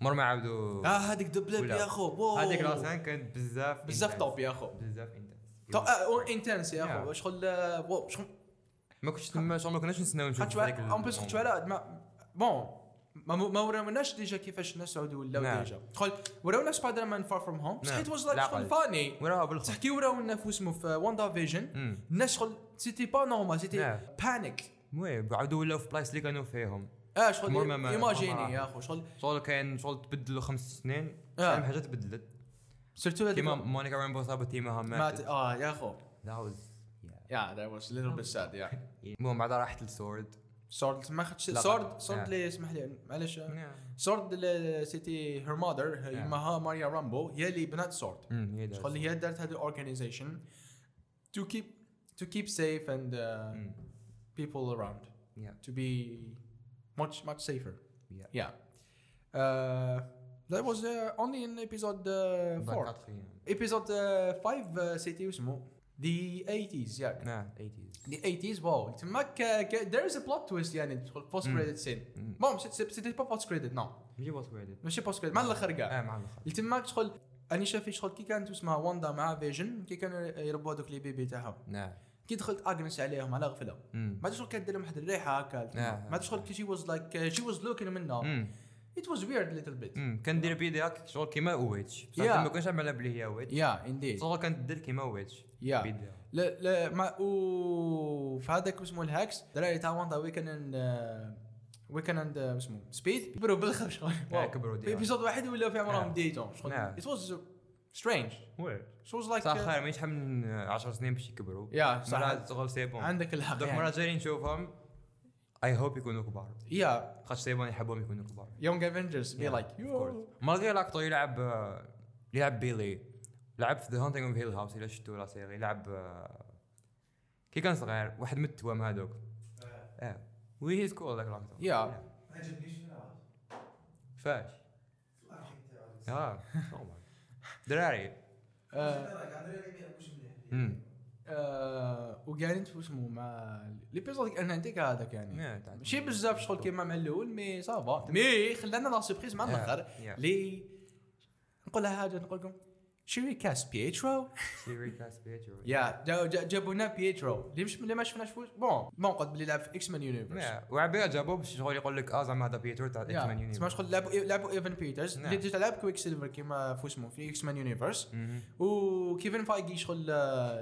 مر ما عاودوا آه هذيك ولا. يا واو. هذيك لاسان كانت بزاف بزاف. توب يا أخو بزاف انتنس انتنس يا أخو Yeah. شغل آه، واو شغل ما كنتش تما شغل ما كناش نستناو نشوف هذيك اون بليس خاطر على ما بون ما ما وراوناش ديجا كيفاش الناس عاودوا ولاو. ديجا شغل وراونا سبايدر مان فار فروم هوم بصح. it was like لا شغل. funny وراها بالخف تحكي وراونا في اسمه في واندا فيجن امم الناس شغل c'était pas normal c'était. panique oui عاودوا ولاو في بلايص اللي كانوا فيهم آه شغل imaginer ما- يا أخو شغل. شغل كان شغل تبدلوا خمس سنين. آه. حاجة تبدلت surtout كيما مونيكا رامبو صابت تيمها مات ماتت آه يا أخو. That was- yeah that was little bit sad yeah المهم بعدها راحت لل sword sword. ما خدش sword sword. اللي اسمح لي معلش. sword c'était her mother يماها ماريا رامبو. هي اللي بنات sword. هي شغل هي دارت هذه ال organization to keep safe and uh, Mm. People around Yeah. to be much much safer. Yeah. Yeah. Uh, that was uh, only in episode uh, four. Episode uh, five uh, c'était واسمه the 80s ياك نعم 80s the 80s wow تماك there is a plot twist يعني post Mm. credit scene bon c'était pas post credit no ماشي post credit ماشي post credit مع الآخر كاع آه مع الآخر تماك شغل اني شافي شغل كي كانت اسمها واندا مع فيجن كي كانوا يربوا هذوك les bébés تاعهم نعم كي دخلت أغنس عليهم على غفلة. ما ادري شغل كانت دير لهم واحد الريحة هكا. ما ادري شغل شي واز لايك شي واز لوكينج منهم ات واز ويرد ليتل بيت امم كان دير بيديها شغل كيما witch بصح Yeah. ما كنتش عاملها بلي هي witch yeah indeed شغل كانت دير كيما witch يا لا لا ما و في هذاك اسمه الهاكس دراري تاع واندا ويكن اند ويكن اند اسمه سبيد كبروا بالخف شغل. كبروا في ديما. ايبيزود واحد ولاو في عمرهم. ديتون شغل. ات واز سترينج وي واز لايك صح خير مانيش حمل من 10 سنين باش يكبروا. يا صح. مرات عندك الحق دوك يعني. مرات جايين نشوفهم اي هوب يكونوا كبار. يا خاطر سي بون يحبهم يكونوا كبار. يونج افنجرز بي لايك مالغري لاكتور يلعب آه، يلعب بيلي لعب في ذا هانتنج اوف هيل هاوس إلا شفتوا لا سيري. لعب آه، كي كان صغير واحد من التوام هذوك آه وي هيز كول ذاك لاكتور يا ما عجبنيش فاش؟ آه. دراري امم آه، وقاعدين في اسمه مع ليبيزود أنا عندك هذاك يعني. ماشي بزاف شغل كيما مع الأول مي صافا مي خلانا لا سيربريز مع الآخر. لي نقول لها حاجة نقول لكم He recast بيترو they recast بيترو yeah جا- جا- جابوا لنا بيترو اللي اللي ما شفناش bon bon قد بلي لعب في إكس مان universe yeah، وعبيها جابوه باش شغل يقول لك آه زعما هذا بيترو تاع إكس مان yeah تسمع شغل لعبوا لعبوا إيفان بيترز. اللي déjà لعب كويك سيلفر كيما في اسمه في إكس مان universe. وكيفن فايغي شغل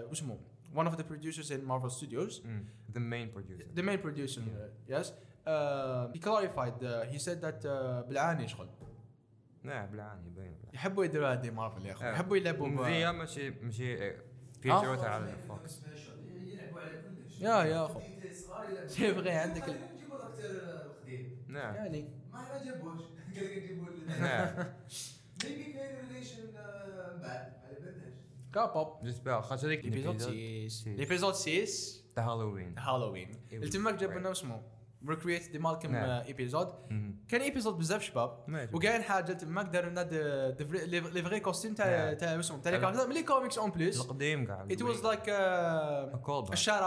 واسمه one of the producers in Marvel Studios. مم. the main producer. The main producer uh, yes. Uh, he clarified uh, he said that uh, بالعاني شغل لا بالعاني باين. يحبوا يديروا هذه مارفل يا أخي آه. يحبوا يلعبوا وفيها ماشي ماشي بيترو تاع الفوكس يلعبوا على كلش. يا- يا يلعبوا. سي فغي عندك نجيبوا الاكتر القديم نعم. يعني. ما ما جابوش قال لك نجيبوا نعم. ميبي كاين ريليشن من بعد على بالناش كابوب. جيسبر خاطر هذيك ليبيزود الإبيزود. 6 ليبيزود 6 تاع هالوين هالوين التماك جابوا. لنا اسمه. ريكريت دي مالكم نعم. épisode. كان épisode بزاف شباب. وكاين حاجة تماك داروا لنا les vrais costumes تاع نعم. تاع اسمه تاع les caractères من les comics en plus القديم كاع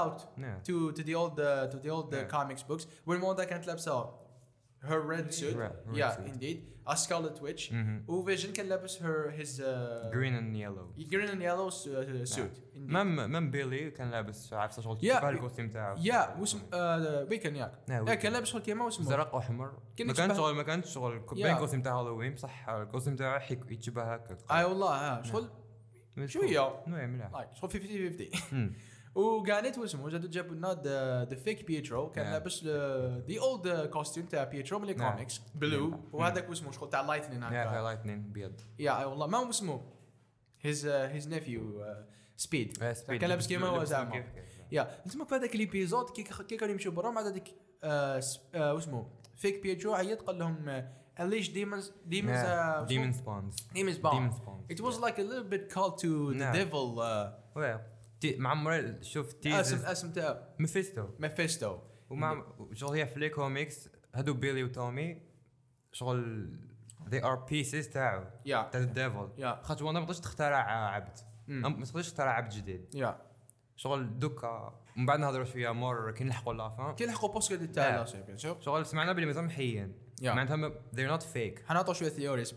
out نعم to to the old uh, to the old uh, Yeah. comics books when Wanda كانت لابسة her red suit. Red- red yeah suit. indeed. A Scarlet Witch. مهم. وفيجن كان لابس her his uh, green and yellow. green and yellow su- uh, suit. même même بيلي كان لابس عارف شغل Yeah. شبه الكوستيم تاعه يا واسم ويكن ياك كان لابس شغل كيما واسمه زرق وحمر ما كان يشبه- شغل ما كانش شغل. باين costume تاع هالوين بصح ال costume تاعه يتشبه هكا اي والله ها شغل شوية. نوع ملاح like شغل 50 50 مم. وقالت واسمه جادو جابوا لنا the fake بيترو كان Yeah. لابس the old costume تاع بيترو من Yeah. ال comics bleu. وهذاك واسمه شغل تاع lightning yeah هكا لايتنين بيض. يا والله. ما هو اسمه؟ هيز هيز نيفيو سبيد آه،. كان لابس كيما هو زعما. يا تسمى في هذاك ليبيزود كي كي كانوا يمشوا برا مع هذيك آه آه واسمه فيك بيجو عيط قال لهم آه، unleash demons demons uh, ديمون سبونز demons bomb ديمون سبونز it was like a little bit called to the نعم. devil uh, وي تي- مع مرة شوف اسم تيزز اسم تاع ميفيستو ميفيستو ومع شغل هي في لي كوميكس هادو بيلي وتومي. شغل they are pieces تاعو. تاع ال devil خاطر واندا ما تقدرش تخترع عبد. ما تقدرش تخترع عبد جديد. yeah شغل دوكا من بعد نهضروا شوية مور كي نلحقوا la fin كي لحقوا post credit تاع سور شغل سمعنا بلي مازال محيين. معناتها they're not fake. حنعطوا شوية theories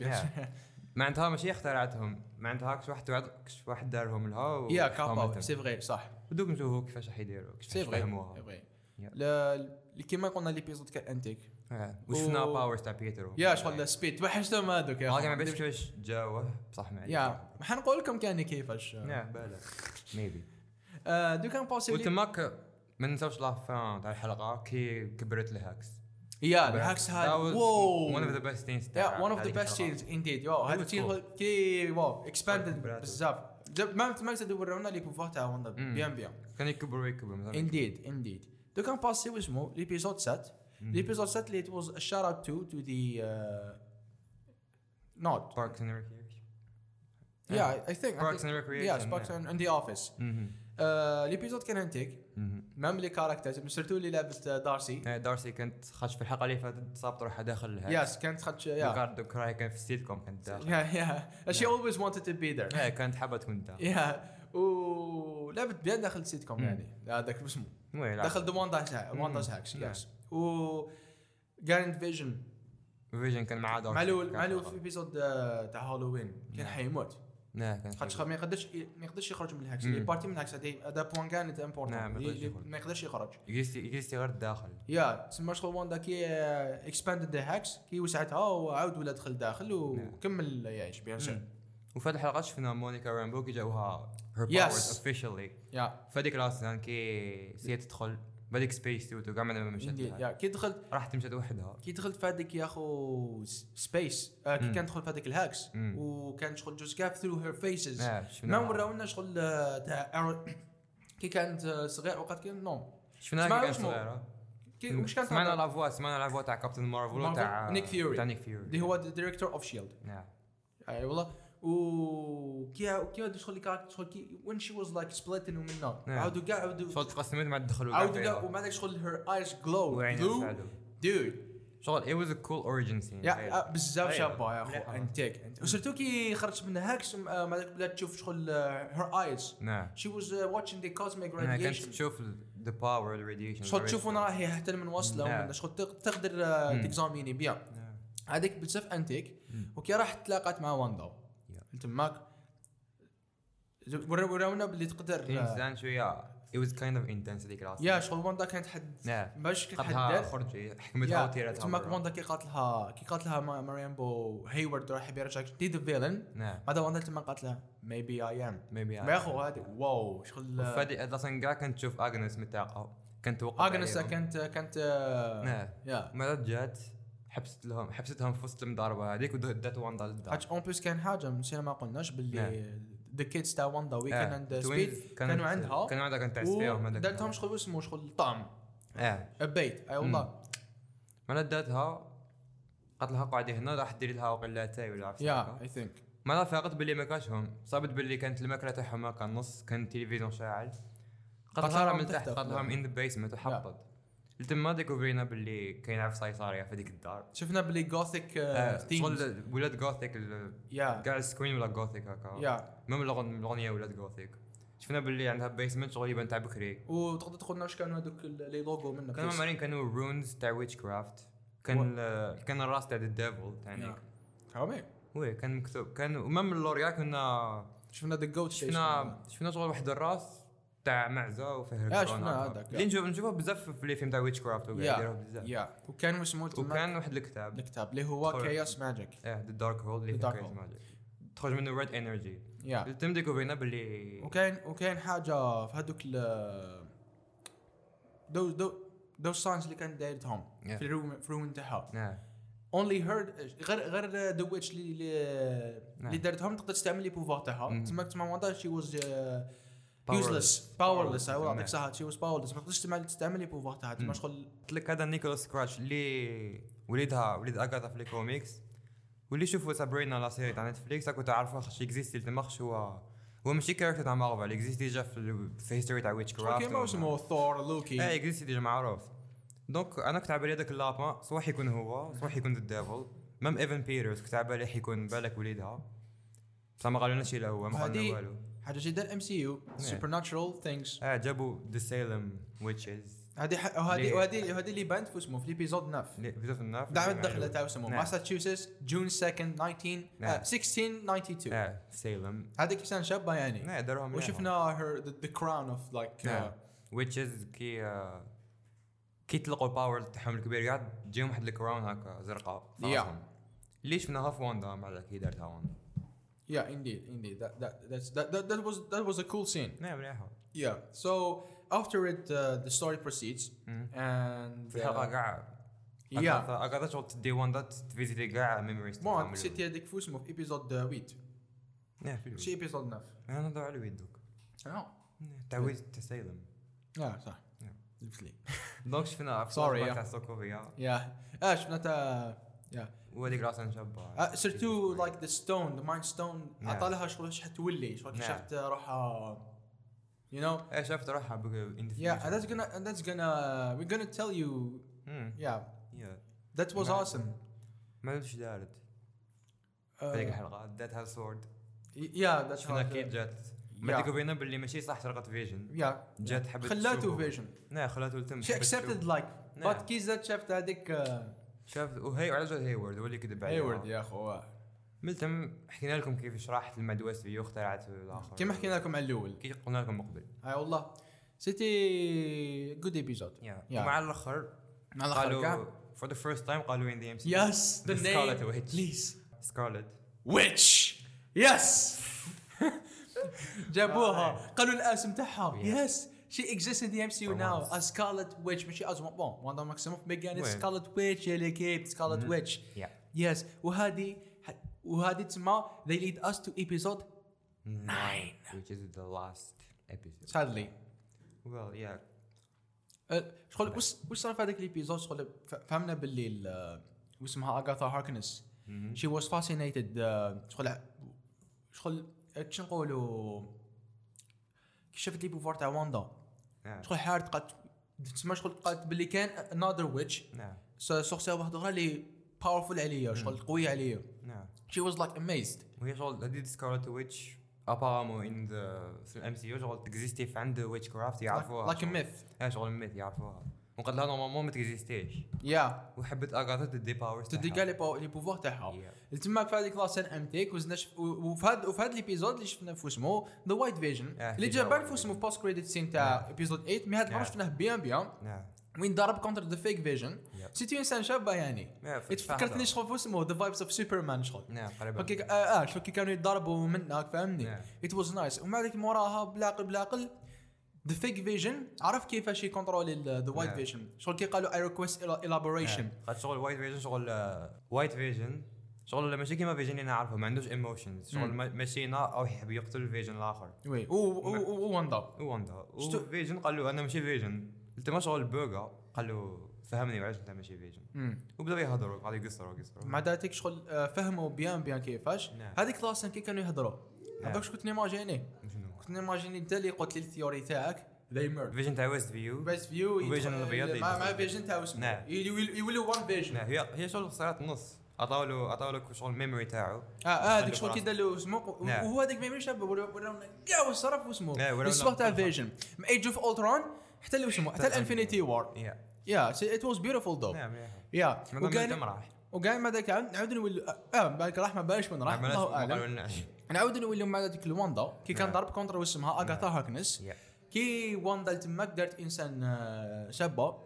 معناتها ماشي اخترعتهم. معناتها كش واحد كش واحد دارهم لها يا كابا. c'est vrai صح. ودوك نشوفوا كيفاش راح يديروا كيفاش يفهموها سي فغي. لا- كيما قلنا ليبيزود كان انتيك. آه. وشفنا باورز تاع بيترو يا شغل سبيد توحشتهم هذوك يا هاكي ما أخي. بيش كيفاش جاوه بصح ما يا ما حنقول لكم كان كيفاش. يا بالا ميبي آه، دو كان باسي لي- وتماك ما ننساوش لافان تاع الحلقة كي كبرت الهاكس يا الهاكس هذا واو ون اوف ذا بيست ثينجز يا ون اوف ذا بيست سينز انديد يو هذا was الشيء كي واو اكسباندد كبرات. بزاف جاب- ما ما يقدروا يورونا les pouvoirs تاع وندا مم. bien bien كان يكبر ويكبر مثلا انديد انديد دو كان باسي واسمو l'épisode 7 l'épisode 7 اللي it was a shout out to to the uh, not Parks and Recreation yeah I think I Parks think- and Recreation, yes Parks yeah. and, and the Office. آه، ليبيزود كان انتيك même les caractères surtout اللي لعبت آه، دارسي. دارسي كانت خاش في الحلقة اللي فاتت صابت روحها داخل yes كانت خدش yeah ريكاردو كراي كان في السيت كوم كانت داخل. yeah yeah she always wanted be there. إيه، كانت حابه تكون داخل. يا ولعبت بيان داخل السيت كوم. يعني هذاك اسمه دخل ذا مم. واندا هاكس. يس و جارنت فيجن فيجن كان مع دارسي. معلول معلول. في ايبيزود آه، تاع هالوين كان. حيموت. نعم كان حلو. ما يقدرش ما يقدرش يخرج من الهاكس. اللي بارتي من الهاكس هذا بوان كانت امبورتون نعم، ما يقدرش يخرج. يجلس غير داخل يا تسمى شغل واندا كي اكسباندد ذا هاكس كي وسعتها وعاود ولا دخل داخل نعم. وكمل يعيش بيان سور. وفي هذه الحلقة شفنا مونيكا رامبو كي جاوها her Yes. powers officially يا في هذيك السنة كي سي تدخل بهذيك سبيس سوت وكاع ما مشات. يا كي دخلت راح تمشي وحدها كي دخلت في هذيك يا أخو سبيس آه كي. كان دخل في هذيك الهاكس. وكان شغل جوز كاف ثرو هير فيسز ما شفناها وراونا شغل آه، تاع كي كانت آه، صغير وقت كان نو شفناها اسمها كي كانت كي وش كانت سمعنا هذا؟ لافوا سمعنا لافوا تاع كابتن مارفل؟ وتاع نيك فيوري. تاع نيك فيوري اللي هو ال director of شيلد نعم أي والله وكي كي شغل كانت شغل كي وين she was like splitting ومنا نعم. عاودوا كاع عاودوا شغل تقسمت مع الدخل عاودوا كاع ومع ذاك شغل her eyes glow dude شغل it was a cool origin scene. yeah آه، بزاف. شابة yeah. أخو. انتيك و surtout كي خرجت من Hex مع ذاك بدأت تشوف شغل her eyes was uh, watching the cosmic نعم، كانت تشوف power the radiation. شغل تشوفون راهي حتى من وصلة نعم. شغل تق- تقدر آه،. تكزاميني بيان نعم. هذيك بزاف أنتيك. وكي راح تلاقات مع واندا. تماك ورا- وراونا باللي تقدر انسان شوية. It was kind of intense هذيك العصر يا شغل واندا كانت حد نعم. باش كي قالها تحدد خرجي حكمتها يا وتيرتها تماك. واندا كي قالت لها كي قالت لها ما- ماريامبو هيورد راح يرجعك دي ذا فيلن بعد واندا تما قالت ميبي اي ام maybe ما يا أخو هذه واو شغل فادي أصلا كاع كنت تشوف اغنس متاقه كانت توقف اغنس. كانت كانت نعم. يا. ما جات؟ حبست لهم حبستهم في وسط المضاربة. هذيك ودات واندا للدار حاج اون بليس كان حاجة نسينا ما قلناش باللي. ذا كيدز تاع واندا ويكند اند سبيد كانوا عندها. كانوا عندها كانت تعس فيهم هذاك ودارتهم شغل اسمه شغل طعم. آه. بيت أي والله. ما داتها قالت لها قعدي هنا راح ديري لها وقلاتاي ولا عرفت يا. اي ثينك ما لا فاقت باللي ما كاشهم صابت باللي كانت الماكلة تاعهم هكا نص كان التلفزيون شاعل. قالت لها من تحت. قالت لهم ان ذا بيسمنت وحبطت لتما ديكوفرينا باللي كاين عرف صيصاريه في هذيك الدار. شفنا باللي جوثيك ثيمز شغل ولاد جوثيك كاع السكرين ولا جوثيك هكا. يا ميم الأغنية ولاد جوثيك شفنا باللي عندها بيسمنت شغل يبان تاع بكري. وتقدر تقول لنا واش كانوا هذوك لي لوغو منه كانوا. معمرين كانوا رونز تاع ويتش كرافت كان كان الراس تاع الديفل يا. حرامي وي كان مكتوب كان ومام اللوريا كنا شفنا ذا جوت شفنا شفنا شغل واحد الراس. تاع معزة وفيه كورونا شفنا. هذاك، اللي نشوف نشوفه بزاف في لي فيلم تاع ويتش كرافت يديروه بزاف. يا. وكان اسمه تما وكان واحد الكتاب. الكتاب اللي هو. كياس ماجيك آه ذا دارك هول اللي كايز Hole. ماجيك تخرج منه ريد انرجي يا. تم ديكوفرينا باللي وكاين وكاين حاجة في هذوك ال دو دو دو ساينز اللي كانت دايرتهم. في الروم في الروم تاعها اونلي هيرد غير غير ذا ويتش اللي اللي- دارتهم تقدر تستعمل les pouvoirs تاعها. مم. تما Wanda she was useless powerless نعم. يعطيك صح she was powerless ما تقدرش تستعمل تستعمل les pouvoirs تاعها تما شغل قلت لك هذا Nicholas Scratch اللي وليدها وليد Agatha في الكوميكس؟ واللي يشوفوا Sabrina la série تاع Netflix راكو تعرفوا خاش existe تما خاش هو. هو ماشي character تاع Marvel. existe déjà في history تاع witchcraft كيما اسمه Thor Loki اي existe déjà معروف. donc أنا كنت على بالي هذاك اللابا صح يكون هو. صح يكون the devil مام ايفن بيترز كنت على بالي حيكون بالك وليدها. بصح ما قالوا لناش إلا هو ما قالوا هذه- والو. حاجة جدا الام سي يو سوبر ناتشرال ثينجز آه جابوا ذا سيلم ويتشز هذه وهذه؟ وهذه وهذه اللي بانت في اسمه في الابيزود 9 فيديو في الناف دعوه الدخله تاع اسمه. ماساتشوستس جون 2 19 نعم. آه، 1692 آه سيلم هذيك سنه شابة يعني؟ نعم داروها. وشفنا هير ذا كراون اوف لايك ويتشز كي آه، كي يطلقوا ال power تاعهم الكبير قاعد تجيهم واحد ال crown هكا زرقاء. راسهم. اللي شفناها في واندا مع ذاك كي دارتها Wanda Yeah, indeed, indeed. That that that's that that, that was that was a cool scene. نعم مليحة Yeah. So after it, uh, the story proceeds, مم. and في الحلقة uh, كاع yeah. هكذا شغل تدي واندا تفيزيتي كاع memories bon c'était هذيك في اسمه في episode 8 نعم في شي episode 9 أنا نهضر على ويدوك آه تعويض تسيلم يا صح نعم. جبت لي دونك شفنا في Sorry, الفلاش yeah. تاع سوكوفيا يا آه شفنا تا يا وهذيك راسها شابة آه، سيرتو لايك ذا ستون ذا مايند ستون. عطى لها شغل حتولي شغل نعم. شفت روحها you know إيه شفت روحها in the yeah future. and that's gonna and that's gonna we're gonna tell you مم. yeah Yeah. that was نعم. awesome ما أدري إيش دارت في هذيك الحلقة دات هاز سورد yeah that's شفنا how كي جات. ما ديكو بينا باللي ماشي صح سرقت فيجن يا جات حبت خلاته. فيجن نعم خلاته التم شي اكسبتد. لايك. بات كي زاد شافت هذيك آه، شاف وهي على جال هيورد هو اللي كذب عليها هيورد يا اخو ملتم حكينا لكم كيف شرحت الماد ويست فيو اخترعت الآخر. كما حكينا لكم على الأول؟ كي قلنا لكم من قبل أي والله. سيتي جود ايبيزود. Yeah. ومع الآخر مع الآخر قالوا for the first time قالوا in the MCU yes the name Witch. please Scarlet Witch yes جابوها. قالوا الاسم تاعها. yes she exists in the MCU For now once. as Scarlet Witch ماشي as bon Wanda Maximoff bien وين؟ Scarlet Witch اللي كيب Scarlet. Witch yes وهذه وهذه تسمى they lead us to episode nine. Which is the last episode. Sadly. Well yeah. أه، شغل وش وش صار في هذاك ال episode؟ شغل فهمنا باللي ال- واسمها Agatha Harkness. she was fascinated شغل شغل كش نقولوا؟ كي شافت les pouvoirs تاع واندا؟ نعم. شغل حارت قالت تسمى شغل قالت باللي كان another witch نعم. sorcière واحدة أخرى اللي powerful عليا شغل قويه عليا. نعم. she was like amazed وهي شغل هذه Scarlet Witch ابارامون ان ذا في الام سي يو شغل تكزيستي في عند ويتش كرافت يعرفوها. لايك. ميث إيه شغل ميث يعرفوها. وقال لها نورمالمون ما تكزيستيش. يا وحبت اغاثا تدي باورز تدي كاع لي بوفوار تاعها. تما في هذيك لاسين أمتيك وزنا شف- و- وفي هذا وفي هذا الابيزود اللي شفنا في اسمه ذا وايت فيجن اللي جا بان في اسمه Vision. بوست كريديت سين تاع ابيزود 8 مي هذا المره. شفناه بيان بيان. وين ضرب كونتر ذا فيك فيجن. سيتي انسان شابه يعني تفكرتني. شغل في اسمه ذا فايبس اوف سوبرمان شغل نعم قريبا آه شغل كي كانوا يتضاربوا منك فاهمني. it was nice ومع ذلك موراها بالعقل بالعقل the fake Vision عرف كيفاش يكونترولي the white. Vision شغل كي قالوا I request elaboration. خاطر شغل white Vision شغل white Vision شغل ماشي كيما Vision اللي نعرفه ما عندوش emotions شغل مم. ما- ماشينا أو يحب يقتل Vision الآخر. oui و Wanda Wanda. شتو- و Vision قال له أنا ماشي Vision قلت ما شغل بوغا قال له فهمني وعلاش أنت ماشي Vision. وبداو يهضروا قاعد يقصروا يقصروا. مع ذلك شغل آه، فهموا بيان بيان كيفاش. نعم. هذيك لاسن كي كانوا يهضروا نعم. هذاك كنت نيماجيني شنو؟ كنت نيماجيني انت اللي قلت لي الثيوري تاعك they merge. فيجن تاع ويست فيو بس فيو وفيجن الأبيض مع. فيجن تاع اسمه نعم. يولي- يولوا وان فيجن هي هي شغل صارت نص عطاو له عطاو له شغل ميموري تاعو. آه آه خلي شغل كي. دار له اسمه نعم. وهو هذيك ما يمشي شاب وراونا كاع واش صرف واسمه نعم، السباق تاع فيجن من ايج اوف اولترون حتى اللي اسمه حتى الانفينيتي وار يا yeah it was beautiful though نعم. yeah وكان وكاع ما ذاك عام نعاود نولي آه بالك راح ما بالش من راح الله أعلم. نعاود نولي مع ذيك الواندا كي كان نعم. ضرب contre واسمها Agatha Harkness yeah. كي واندا تماك دارت إنسان آه، شابة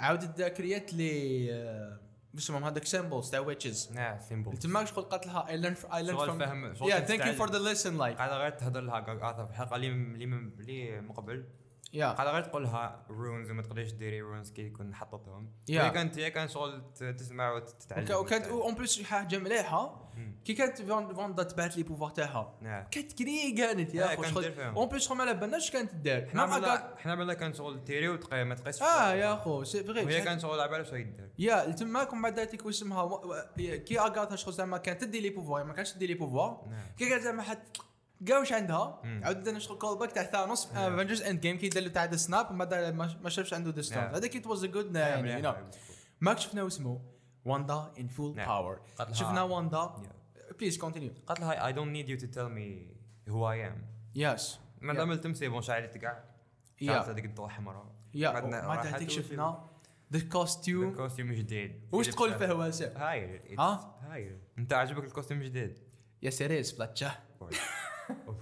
عاودت cré ات les آه، اسمهم؟ هذاك symbols تاع witches. نعم symbol تماك شغل قالت لها I learn I learn from فهم yeah thank you. for the lesson like قاعدة غير تهضر لها قاعدة في الحلقة اللي اللي اللي من قبل. يا على غير تقول لها رونز وما تقدريش ديري رونز كي يكون حطتهم يا. هي كانت هي كانت شغل تسمع وتتعلم وك- وكانت اون بليس حاجة مليحة. كي كانت فان- فاندا تبعت لي بوفوار تاعها. كانت كري كانت يا أخو كانت دير. اون بليس ما على بالناش كانت دار حنا عملنا حنا عملنا كان شغل تيري وتقي ما تقيس آه يا أخو سي وهي فغي كان شغل على بالها شو يدير يا تماك ومن بعد و- و- كي اغاثا شغل زعما كانت تدي لي بوفوار ما كانش تدي لي بوفوار نعم. كي قالت زعما واش عندها. مم. عاودنا شغل call back تاع Thanos Avengers Endgame كي دار تاع snap ما ما شافش عنده the stone. هذاك it was a good يعني. ماك شفنا واسمه واندا in full. power شفنا واندا. please continue قالت لها I don't need you to tell me who I am. yes ما. دام التمسي bon شعلت كاع yeah هذيك الضوء حمراء يا ما هذيك وشو- شفنا the costume ال costume جديد واش تقول فيه واسع هايل it's ها؟ هايل انت عجبك ال costume جديد yeah سيريس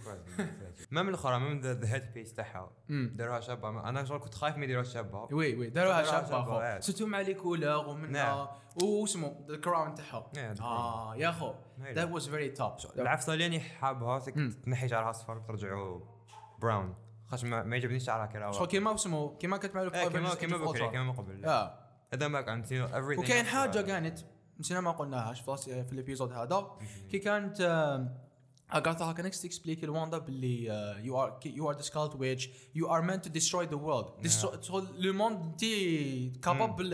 فلاتشه même الأخرى même the head piece تاعها. داروها شابة. أنا شغل كنت خايف ما يديروها شابة. oui oui داروها شابة أخو. مع les couleurs ومنها واسمه the crown تاعها. the آه يا أخو. that was very top العفسه اللي راني حابها. تنحي شعرها أصفر ترجعه brown خاطر ما ما يعجبنيش شعرها كي شغل راهو كيما اسمه؟ كيما كانت مع إيه، كيما كيما بكري. كيما من قبل. yeah هذا ما كان وكاين. حاجة كانت نسينا ما قلناهاش في ال épisode هذا كي كانت Agatha كانت ت explique لواندا باللي you are you are the Scarlet Witch you are meant to destroy the world le monde انت capable.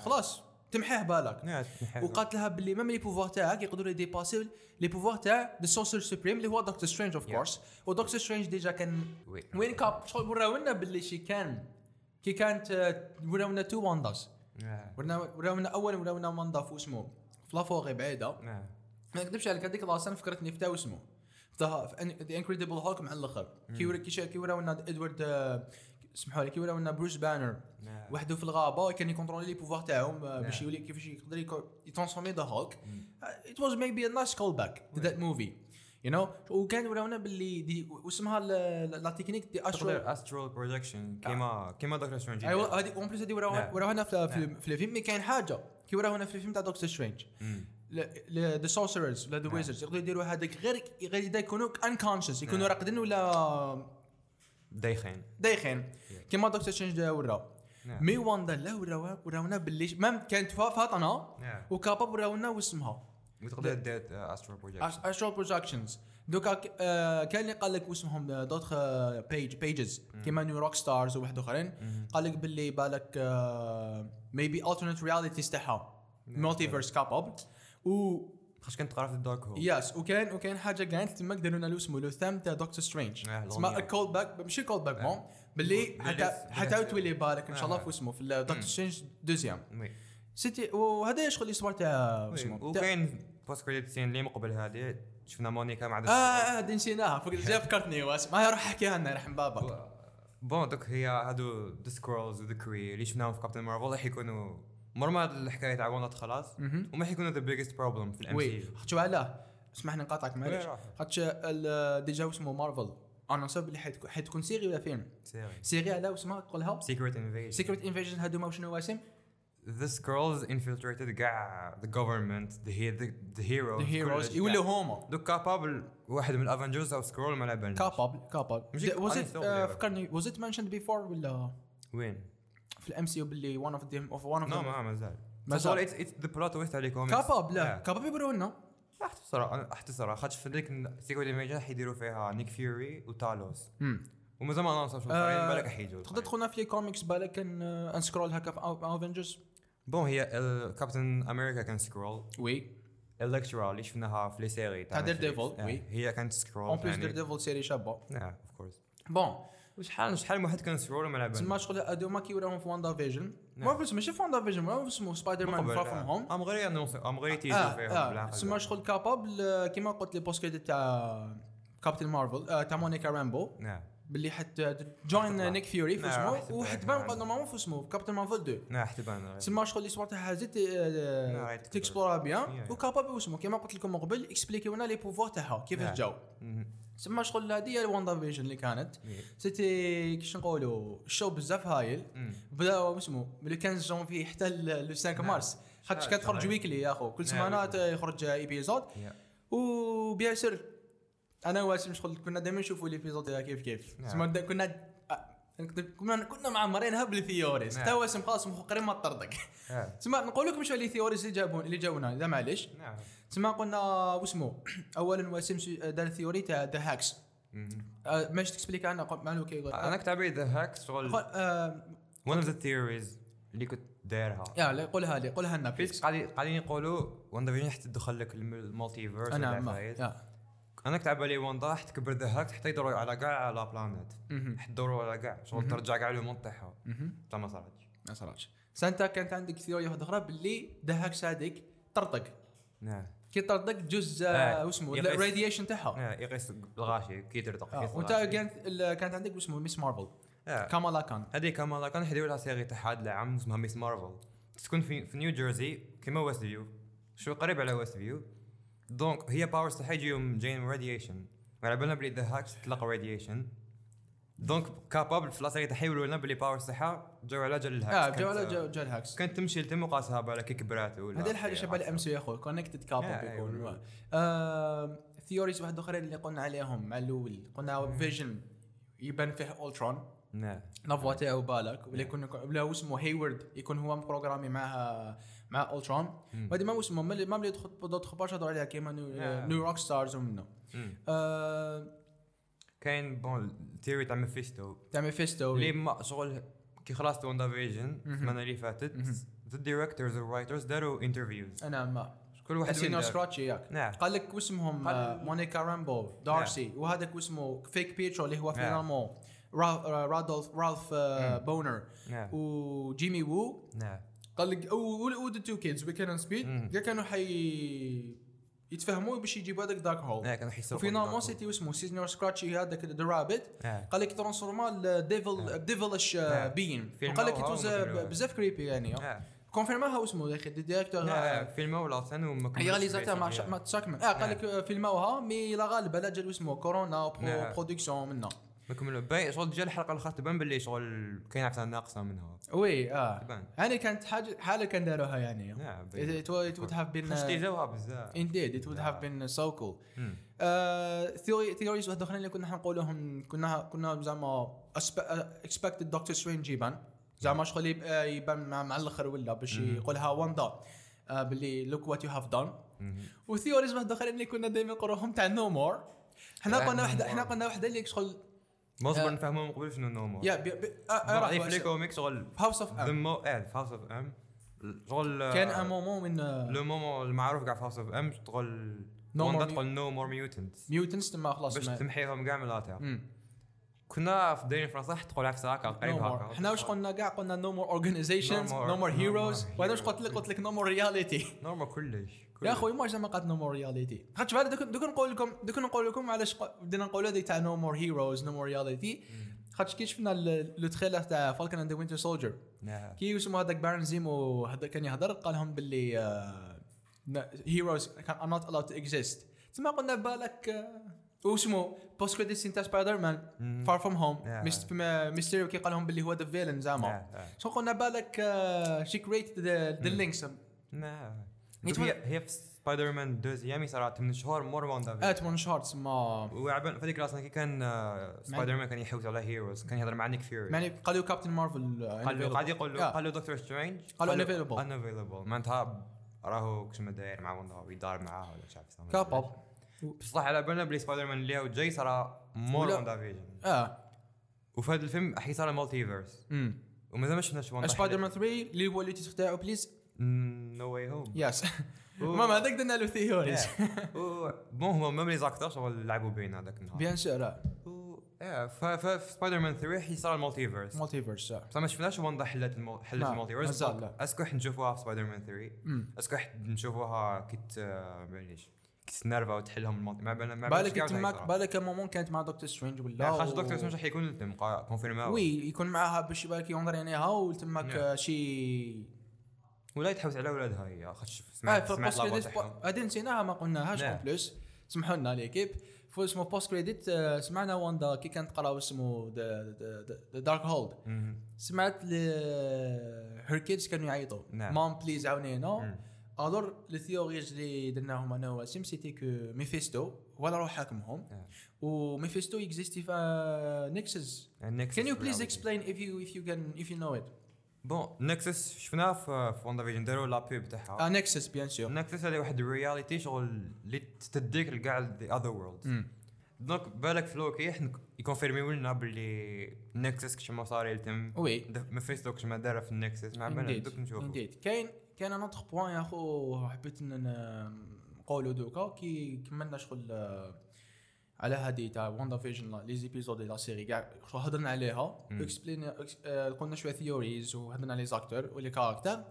خلاص تمحيه بالك. وقالت لها باللي même les pouvoirs تاعك يقدروا ي dépasser les pouvoirs تاع the Sorcerer Supreme اللي هو Doctor Strange of. course و Doctor Strange déjà كان oui. وين كاب شغل وراونا باللي she can كي كانت آه، وراونا two Wandas. وراونا أول وراونا واندا في اسمه في la forêt بعيدة. ما نكذبش عليك هذيك العاصفه فكرتني في تا اسمه. في The Incredible Hulk مع الأخر. كي ورا كي شا- كي وراونا إدوارد آه، اسمحوا لي كي وراونا Bruce Banner. نعم. وحده في الغابة كان ي contrôler les pouvoirs تاعهم آه، باش نعم. يولي كيفاش يقدر ي transformer the Hulk it was maybe a nice call back to that movie you know وكان وراونا باللي دي واسمها la technique دي تقدر astral projection كيما كيما Doctor Strange ايوا هذه en plus هذه وراونا نعم. في الفيلم mais كاين حاجة. كي وراونا في الفيلم تاع Doctor Strange the sorcerers ولا the. wizards يقدروا يديروا هذاك غير غير إذا يكونوا unconscious يكونوا. راقدين ولا دايخين. دايخين. كيما Doctor Strange ورا نعم. mais واندا لا وراونا وراونا باللي même كانت فا- فاطنه. و capable وراونا واسمها. وتقدر دير astral projection astral projections دوكا آه، كان اللي قال لك واسمهم d'autres big pages كيما New Rockstars وواحد آخرين. قال لك باللي بالك maybe alternate realities تاعها. multiverse capable و خاطر كنت تقرا في ال Darkhold yes وكان وكان حاجة كانت تما داروا لنا اسمه le thème تاع Doctor Strange آه، اسمها الأغنية. call back ماشي call back آه. bon باللي حتى حتى تولي بالك إن شاء الله آه. في اسمه في Doctor Strange deuxième. c'était وهذا شغل الإسبوع تاع. اسمه. وكاين post credit scene اللي مقبل هذه. شفنا مونيكا مع آه آه دي نسيناها جا فكرتني واس ما روح حكيها لنا رحم بابك bon donc هي هادو the Skrulls و the Kree اللي شفناهم في Captain Marvel راح يكونوا مرمى الحكاية تاع ونات خلاص. وما حيكونوا the biggest problem في ال MC شو علاه اسمحني نقاطعك معليش. خاطش déjà اسمه مارفل. أنا نصب اللي حتكون série ولا فيلم؟ série. série على واسمها تقولها؟ Secret Invasion Secret Invasion هادو شنو واسم The Skrulls infiltrated كاع the government the he- the, the heroes. heroes كلش يولوا. هما دوك capable واحد من ال Avengers أو Skrull ما لعبناش capable capable ات أستوعب اللعبة. فكرني was it mentioned before ولا؟ وين؟ في ال MCU باللي one of them of one of no ما مازال مازال. مازال it's the plot twist على comics capable لا. capable يبروا لنا احتسر احتسر خاطر في ذيك Secret Invasion حيديروا فيها Nick Fury و Talos. ومازال ما نوصلش آه، بالك حيجوا تقدر تدخلنا في les comics بالك كان un Skrull هكا في Avengers bon هي Captain America كان Skrull oui. Elektra اللي شفناها في les séries تاع. Daredevil، آه، oui. هي كانت Skrull en plus Daredevil série شابة. نعم of course bon. شحال شحال من واحد كان Skrull وما لعبناش تسمى شغل هادوما كي وراهم في WandaVision نعم. ما فيش ماشي في WandaVision ولا اسمه Spider-Man Far From Home أم غير نوصل أم غير آه فيهم بالعقل. تسمى شغل capable كيما قلت لي post credit تاع Captain Marvel آه، تاع Monica Rambeau نعم باللي حتى join. Nick Fury في نعم، اسمه. وحتبان نعم. normalement في اسمه Captain Marvel 2 نعم احتبان تسمى شغل الأسبوع تاعها زيد نعم،. ت explora bien. و capable واسمه كيما قلت لكم من قبل expliqu يونا les pouvoirs تاعها كيفاش نعم. جاو تسمى شغل هذه هي WandaVision اللي كانت إيه. c'était كيش نقولوا ال show بزاف هايل. بدا اسمه ملي كان جونفي حتى لو 5 نعم. مارس خاطر شحال- كانت تخرج. weekly يا أخو كل نعم، سمانة. يخرج épisode. و bien sûr أنا واسم شغل كنا دائما نشوفوا les épisodes كيف كيف نعم. كنا كنا كنا معمرينها بال theories نعم. هو اسم خلاص مخ قريب ما طردق آه. تسمى نقول لكم شو les theories اللي جابون اللي جاونا إذا معليش. نعم. تسمى قلنا واسمه اولا هو اسم دار ال theory تاع the Hex. مهم. ماش ت explique عنها قل- معلو كي يقول. أنا كتابي ذا هاكس شغل آه، one of the theories اللي كنت دايرها. يا لا قولها لي قولها لنا please قاعدين يقولوا Vision حتى تدخل لك ال multiverse أنا أنا بالي وندا حتى تكبر the Hex حتى يدوروا على كاع la planète. حتى يدوروا على كاع شغل. ترجع كاع لهم تاعها. حتى ما صارتش ما صارتش. سانتا كانت عندك theory واحدة أخرى باللي Hex هذيك طرطق. نعم. كي طرطق جزء آه، واسمه يقيس- ال radiation تاعها. آه، يقيس الغاشي كي آه، يقيس وانت. كانت عندك واسمه Ms. Marvel. آه. Kamala Khan. هذيك كمان كان يديروا لها série تاع هاد العام اسمها Ms. Marvel. تكون في, في نيو جيرسي كيما Westview. شو قريب على Westview. donc هي powers تاعها يجيهم جايين radiation وعلى بالنا بلي the Hex تلقى radiation donc capable في la série يقولوا لنا بلي powers تاعها جاو على جال ال Hex. آه جو على جو ال Hex. كانت تمشي لتم وقاسها بالك كي كبرات ولا هذه الحاجة شبه ال MCU يا أخوي connected بيكون. أيوة. theories واحد آخرين اللي قلنا عليهم مع الأول. قلنا Vision يبان فيه Ultron نعم. نفوا تاعو بالك ولا يكون ولا اسمه Hayward يكون هو programmé معها مع Ultron. وهذه ما اسمه ما ما اللي تدخل برشا هضروا عليها كيما New, Rockstars ومنه كاين bon ال theory تاع Mephisto تاع Mephisto اللي ما شغل كي خلصت WandaVision. السمانة اللي فاتت. the directors وال writers داروا interviews أنا ما. كل واحد Señor. Scratchy ياك. نعم. قال لك واسمهم Monica Rambeau Darcy وهذاك واسمه fake Pietro اللي هو نعم. finalement را- رادولف Ralph. بونر نعم. وجيمي وو نعم. قال لك و ذا تو كيدز وي كان سبيد. كانوا حي يتفهموا باش يجيبوا هذاك دارك هول نعم كانوا وفينالمون سيتي واسمه سيزنور سكراتشي هذاك ذا رابت نعم قال لك ترانسفورما ديفل ديفلش. بين وقال لك توز وما بزاف كريبي يعني. كونفيرماها واسمه يا أخي الديريكتور نعم فيلم ولا سنة وما هي رياليزاتور مع ما تساكمل آه قال لك فيلموها مي لا غالبا لا جا اسمه كورونا. production منه. ما كملوا باين شغل جا الحلقة الأخرى تبان باللي شغل كاين عفسة ناقصة منها. oui آه. تبان. يعني كانت حاجة حالة كان داروها يعني. نعم it, it, would- it would have been خشتي uh, جوها بزاف. It would have been so cool. مم. theory theories واحد آخرين اللي كنا حنقولهم كنا كنا زعما expected Doctor Strange يبان. زعما شغل آه، يبان مع, الأخر ولا باش. يقولها واندا باللي look what you have done. وثيوريز واحد آخرين اللي كنا دائما نقولوهم تاع نو مور حنا قلنا More. حنا قلنا واحدة اللي شغل مصبر آه. نفهموا من قبل شنو نومو يا بي بي ضعيف في لي كوميك شغل. هاوس اوف ذا مو آه في هاوس اوف ام شغل كان ان مومون من لو مومون المعروف كاع في هاوس اوف ام شغل more تقول نو مور ميوتنتس ميوتنس تما خلاص باش تمحيهم كاع من لاتير. كنا في دايرين فرنسا حتى تقول عفسة هكا قريب. هكا. إحنا واش قلنا؟ كاع قلنا نو مور اورجانيزيشنز نو مور هيروز وأنا واش. قلت لك قلت لك no more reality normal كلش. يا أخوي ما زعما قالت no more reality خاطر بعد دوك نقول لكم دوك نقول لكم علاش بدينا نقولوا هذه تاع no more heroes no more reality خاطر كي شفنا le trailer تاع Falcon and Winter Soldier كي اسمه هذاك Baron Zemo هذا كان يهضر قال لهم باللي heroes are not allowed to exist تسمى قلنا بالك واسمه post credit scene تاع Spider-Man. Far From Home. ميستيريو كي قال لهم باللي هو ذا فيلن زعما. نعم نعم. شو قلنا بالك شي كريت ذا. لينكس هي هي في سبايدر مان دوزيام صارت من شهور مور واندا آت ون شارت تسمى. وعبان في هذيك الراسنا كي كان آه، سبايدر مان كان يحوس على هيروز كان يهضر مع نيك فيوري يعني قالوا كابتن مارفل قال له قاعد يقول له. قال له دكتور سترينج قالوا unavailable. انافيلبل معناتها راهو كش ما داير مع واندا ويدار معاه ولا شاف كاباب بصح على بالنا بلي سبايدر مان اللي هو جاي صار مور واندا فيجن آه. وفي هذا الفيلم حي صار multiverse ومازال ما شفناش Wanda Spider-Man 3 اللي هو اللي تاعو please No Way Home yes même هذاك درنا له theories bon هما même les acteurs شغل لعبوا بين هذاك النهار bien sûr yeah، ف- سبايدر مان 3 حي صار ال multiverse multiverse بصح ما شفناش واندا حلت. حلت ال multiverse مازال لا. est-ce que حنا نشوفوها في سبايدر مان 3 est-ce que حنا نشوفوها كي معليش كي ت énerva وتحلهم ال multi ما بالنا ما بالك تماك بالك moment كانت مع Doctor Strange ولا خاطر Doctor Strange راح يكون الفيلم confirma و oui يكون معاها باش بالك ينظر عينيها وتماك شي ولا يتحوس على أولادها هي آه سمعت في سمعت تاعهم هذه نسيناها ما قلناهاش نعم. en plus سمحوا لنا l'équipe في اسمه post credit آه، سمعنا واندا كي كانت تقرا اسمه the Darkhold. سمعت her kids كانوا يعيطوا نعم. Mom please عاونينا. alors les theories اللي درناهم أنا واسم c'était que Mephisto هو اللي راح حاكمهم آه. و Mephisto existé في Can you please reality. explain if you if you can if you know it? bon Nexus شفناه في WandaVision داروا la pub تاعها آه Nexus bien sûr Nexus هذه واحد ال reality شغل اللي تديك لكاع the other world donc بالك في لوكي حنا ي confirmé و لنا باللي Nexus كشما صار يتم oui Mephisto كشما دار في ال Nexus مع بالك دوك نشوفو indeed كاين كاين un autre point يا خو حبيت نقولو دوكا كي كملنا شغل على هذه تاع WandaVision les épisodes ديال la série كاع هضرنا عليها. expliquينا قلنا شوية theories وهضرنا les acteurs و les caractères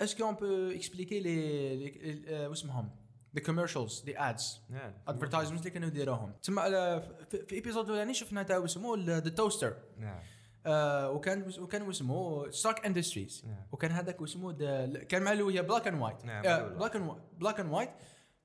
est-ce qu'on peut expliquer les آه، واسمهم the commercials the ads advertisement اللي كانوا يديروهم تما في, épisode الاولاني شفنا تاع اسمه the toaster آه وكان وكان اسمه Stark Industries. وكان هذاك اسمه دا- كان مع هي black and white black and black and white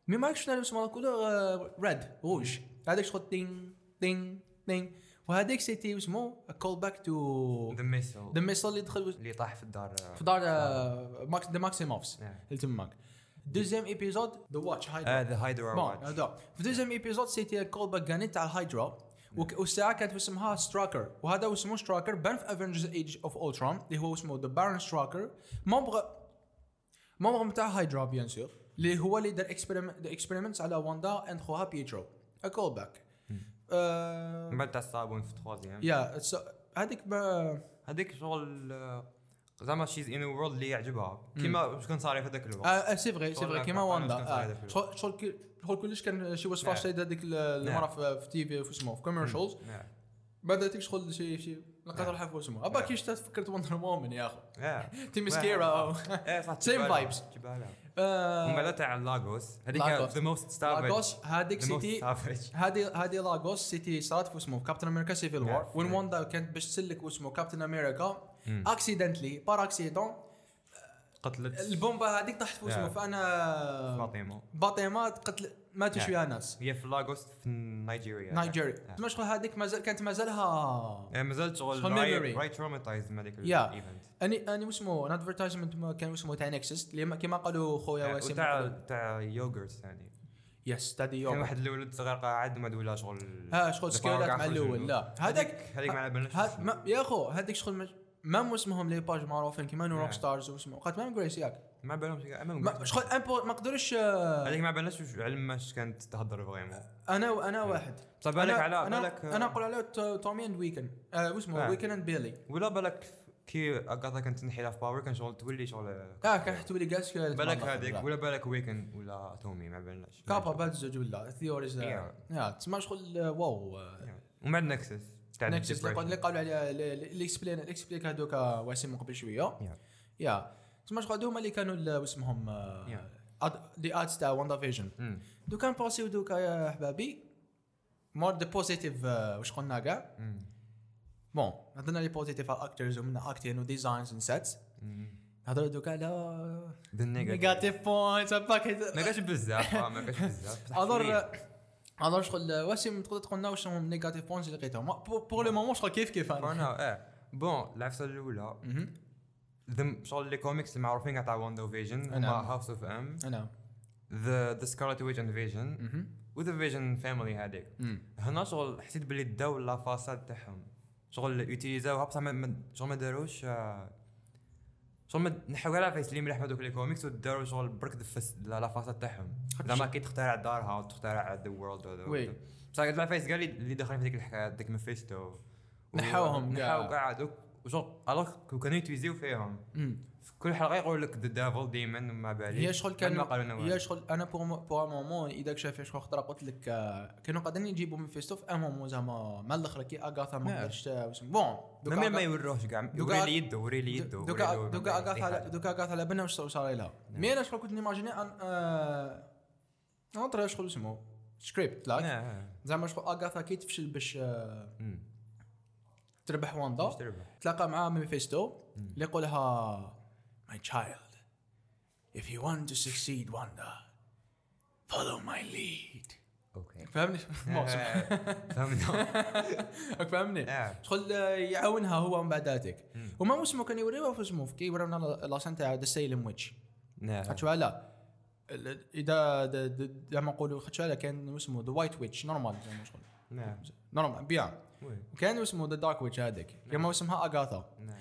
mais ماك شفنا اسمه color red rouge هذاك شغل تين تين تين وهذاك c'était اسمه call back to the missile the missile اللي دخل اللي طاح في الدار في دار آه، ماكس the Maximoffs نعم. اللي تماك deuxième épisode the watch هاي آه the Hydra watch في deuxième épisode c'était call back كانت تاع الهايدرا والساعة كانت اسمها ستراكر وهذا اسمه ستراكر بان في Avengers Age of Ultron اللي هو اسمه the Baron Strucker member member نتاع هايدرا bien sûr اللي هو اللي دار experiment على واندا and خوها بيترو a call back من بعد تاع الصابون في ال troisième. يا هذيك هذيك شغل آه، زعما she's in world اللي يعجبها. كيما واش كان صار في هذاك الوقت. آه c'est vrai c'est vrai كيما واندا. شكون آه. شغل كلش كان شي نعم. شي هذيك المرة في تي في في اسمه في كوميرشالز. بعد تيك شغل شي شي لقيت نعم. روحها في اسمه أبا كيش تفكرت وندر وومن يا اخو. تي مسكيرا صح Same تجيبها vibes. لها، تجيبها لها. آه، ومن بعد تاع لاغوس هذيك. ذا موست سافج لاغوس هذيك سيتي هذه هذه لاغوس سيتي صارت في اسمه كابتن أمريكا سيفل وور نعم. وين واندا كانت باش تسلك اسمه كابتن أمريكا. اكسيدنتلي بار اكسيدون قتلت البومبا هذيك طاحت في نعم. فأنا فاطمة باطمه قتل ماتوا نعم. شوية ناس هي في لاغوس في نيجيريا. نيجيريا. شغل هذيك مازال كانت مازالها يعني مازال شغل شغل. رايت تروماتايز من هذيك. الايفنت اني أني اسمه ادفرتايزمنت كان اسمه تاع نكسس اللي ما- كيما قالوا خويا واسم وتاع تاع يوغرت ثاني يس تاع دي كان واحد الولد صغير قاعد ما دولا شغل ها شغل power مع الأول. لا. هذاك هذيك ما على ما يا خو هذيك شغل مج- ما اسمهم لي باج معروفين كيما نو. روك ستارز واسمه. قالت ما جريس ياك. ما على بالهمش ما ما. شغل ما قدروش آه، هذيك ما على بالناش على ماش كانت تهضر فريمون. أنا أنا واحد. بصح بالك على بالك أنا نقول تو- تومي أند ويكن. آه، واسمه آه. ويكن أند بيلي. ولا بالك كي اغاثا كانت تنحي في باور كان شغل تولي شغل آه كان حتى ولي جالس كذا بالك. هذيك لا. ولا بالك ويكن ولا تومي ما بالناش كابا بعد الزوج ولا ثيوريز. يا تسمى شغل آه، واو. آه، بعد Nexus تاع Nexus اللي. قالوا عليها اللي expliquينا ال expliqué هذوك واسم من قبل شوية. Yeah. تسمى شغل هذوما اللي كانوا واسمهم the ads تاع WandaVision. دوكا نباسيو دوكا يا حبابي مور the positive واش قلنا كاع. bon هضرنا les positives على actors ومن acting و designs and sets مم. هضروا دوكا على. negative points ما كاش بزاف ما كاش بزاف شوية. هضر شغل واسم تقدر تقول لنا واش هما negative points اللي لقيتهم pour le moment شغل كيف كيف أنا bon العفسه الاولى. ذم شغل les comics المعروفين تاع WandaVision هما نعم. House of M أنا the the Scarlet Witch and Vision. و the Vision family هذيك. هنا شغل حسيت باللي داو la façade تاعهم شغل يوتيليزاوها بصح شغل ما داروش آه، شغل ما نحاو العفايس اللي مليح هذوك les comics وداروا شغل برك لا فاساد تاعهم زعما كي تخترع دارها وتخترع ذا وورلد وي. بصح لا فايس قال لي اللي داخلين في ديك الحكاية ديك ميفيستو نحاوهم كاع. نحاو كاع هذوك وشغل الوغ كو كانوا يتويزيو فيهم. في كل حلقة يقول لك ذا ديفل ديمون ما بالي هي شغل كان ما قالوا لنا والو. هي شغل أنا بور بور مومون إذا شاف شغل خطره قلت لك آه، كانوا قادرين يجيبوا من في ان مومون زعما مع الآخر كي أغاثا ما نعم. قدرش آه، بون دوكا ما ما يوروهش كاع دوكا- وري لي يدو وري لي يدو دوكا دوكا ما اغاثا. دوكا أغاثا على بالنا واش صار لها مي أنا شغل كنت نيماجيني أن نطرا شغل اسمه سكريبت لاك نعم. زعما شغل أغاثا كي تفشل باش آه،. تربح واندا. تربح؟ تلاقى مع ميفيستو اللي يقولها My child if you want to succeed Wanda follow my lead. okay. فهمني؟ فهمني؟ آه. شغل آه، يعاونها هو من بعداتك مم. وما اسمه كان يوريوها في اسمه كي يوريونا لاسان تاع ذا سيلم ويتش نعم. لا. إذا زعما نقولوا خاطش لا كان اسمه ذا وايت ويتش نورمال زعما شغل نعم نورمال بيان وكان اسمه ذا دارك ويتش هذاك كما اسمها اغاثا نعم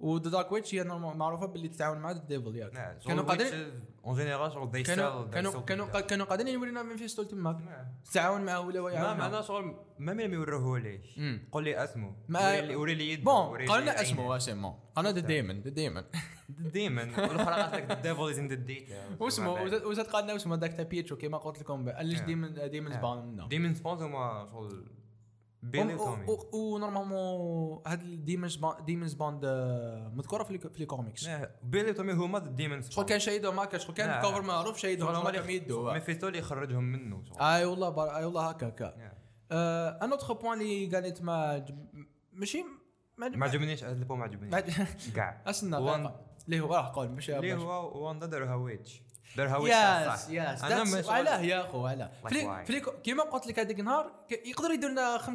وذا دارك ويتش هي معروفه باللي تتعاون مع الديفل ياك نعم كانوا قادرين اون جينيرال شغل they كانوا كانوا كانوا. كانوا قادرين يورينا مانفيستو تماك. تتعاون معه ولا هو ما. معناه شغل ما ملي ما ليش. قول لي اسمه وري لي- يده بون قالنا. اسمه سيمون قالنا ذا ديمون ذا ديمون ديمون والاخرى قالت لك the devil is in the data واسمه وزاد- قالنا اسمه ذاك تاع بيتشو كيما قلت لكم علاش. ديمون ديمونز. بان منه ديمون سبونز هما شغل بيلي وتومي ونورمالمون هاد الديمونز بان ديمونز باند مذكورة في في الكوميكس نعم. بيلي وتومي هما الديمون شغل كان شهيدهم هكا شغل كان نعم. الكوفر معروف شهيدهم شغل هما شغل كان يدو ميفيستو اللي يخرجهم منه. أي والله. أي والله هكا هكا نعم. un autre point اللي قالت ما ماشي ما عجبنيش هذا البو ما عجبنيش. كاع. وان- اللي هو راح قول باش اللي هو واندا دارها witch دارها witch yes yes أنا مش علاه يا أخو علاه Like فلي why? فلي كيما قلت لك هذاك النهار يقدر يدير لنا 50% 50%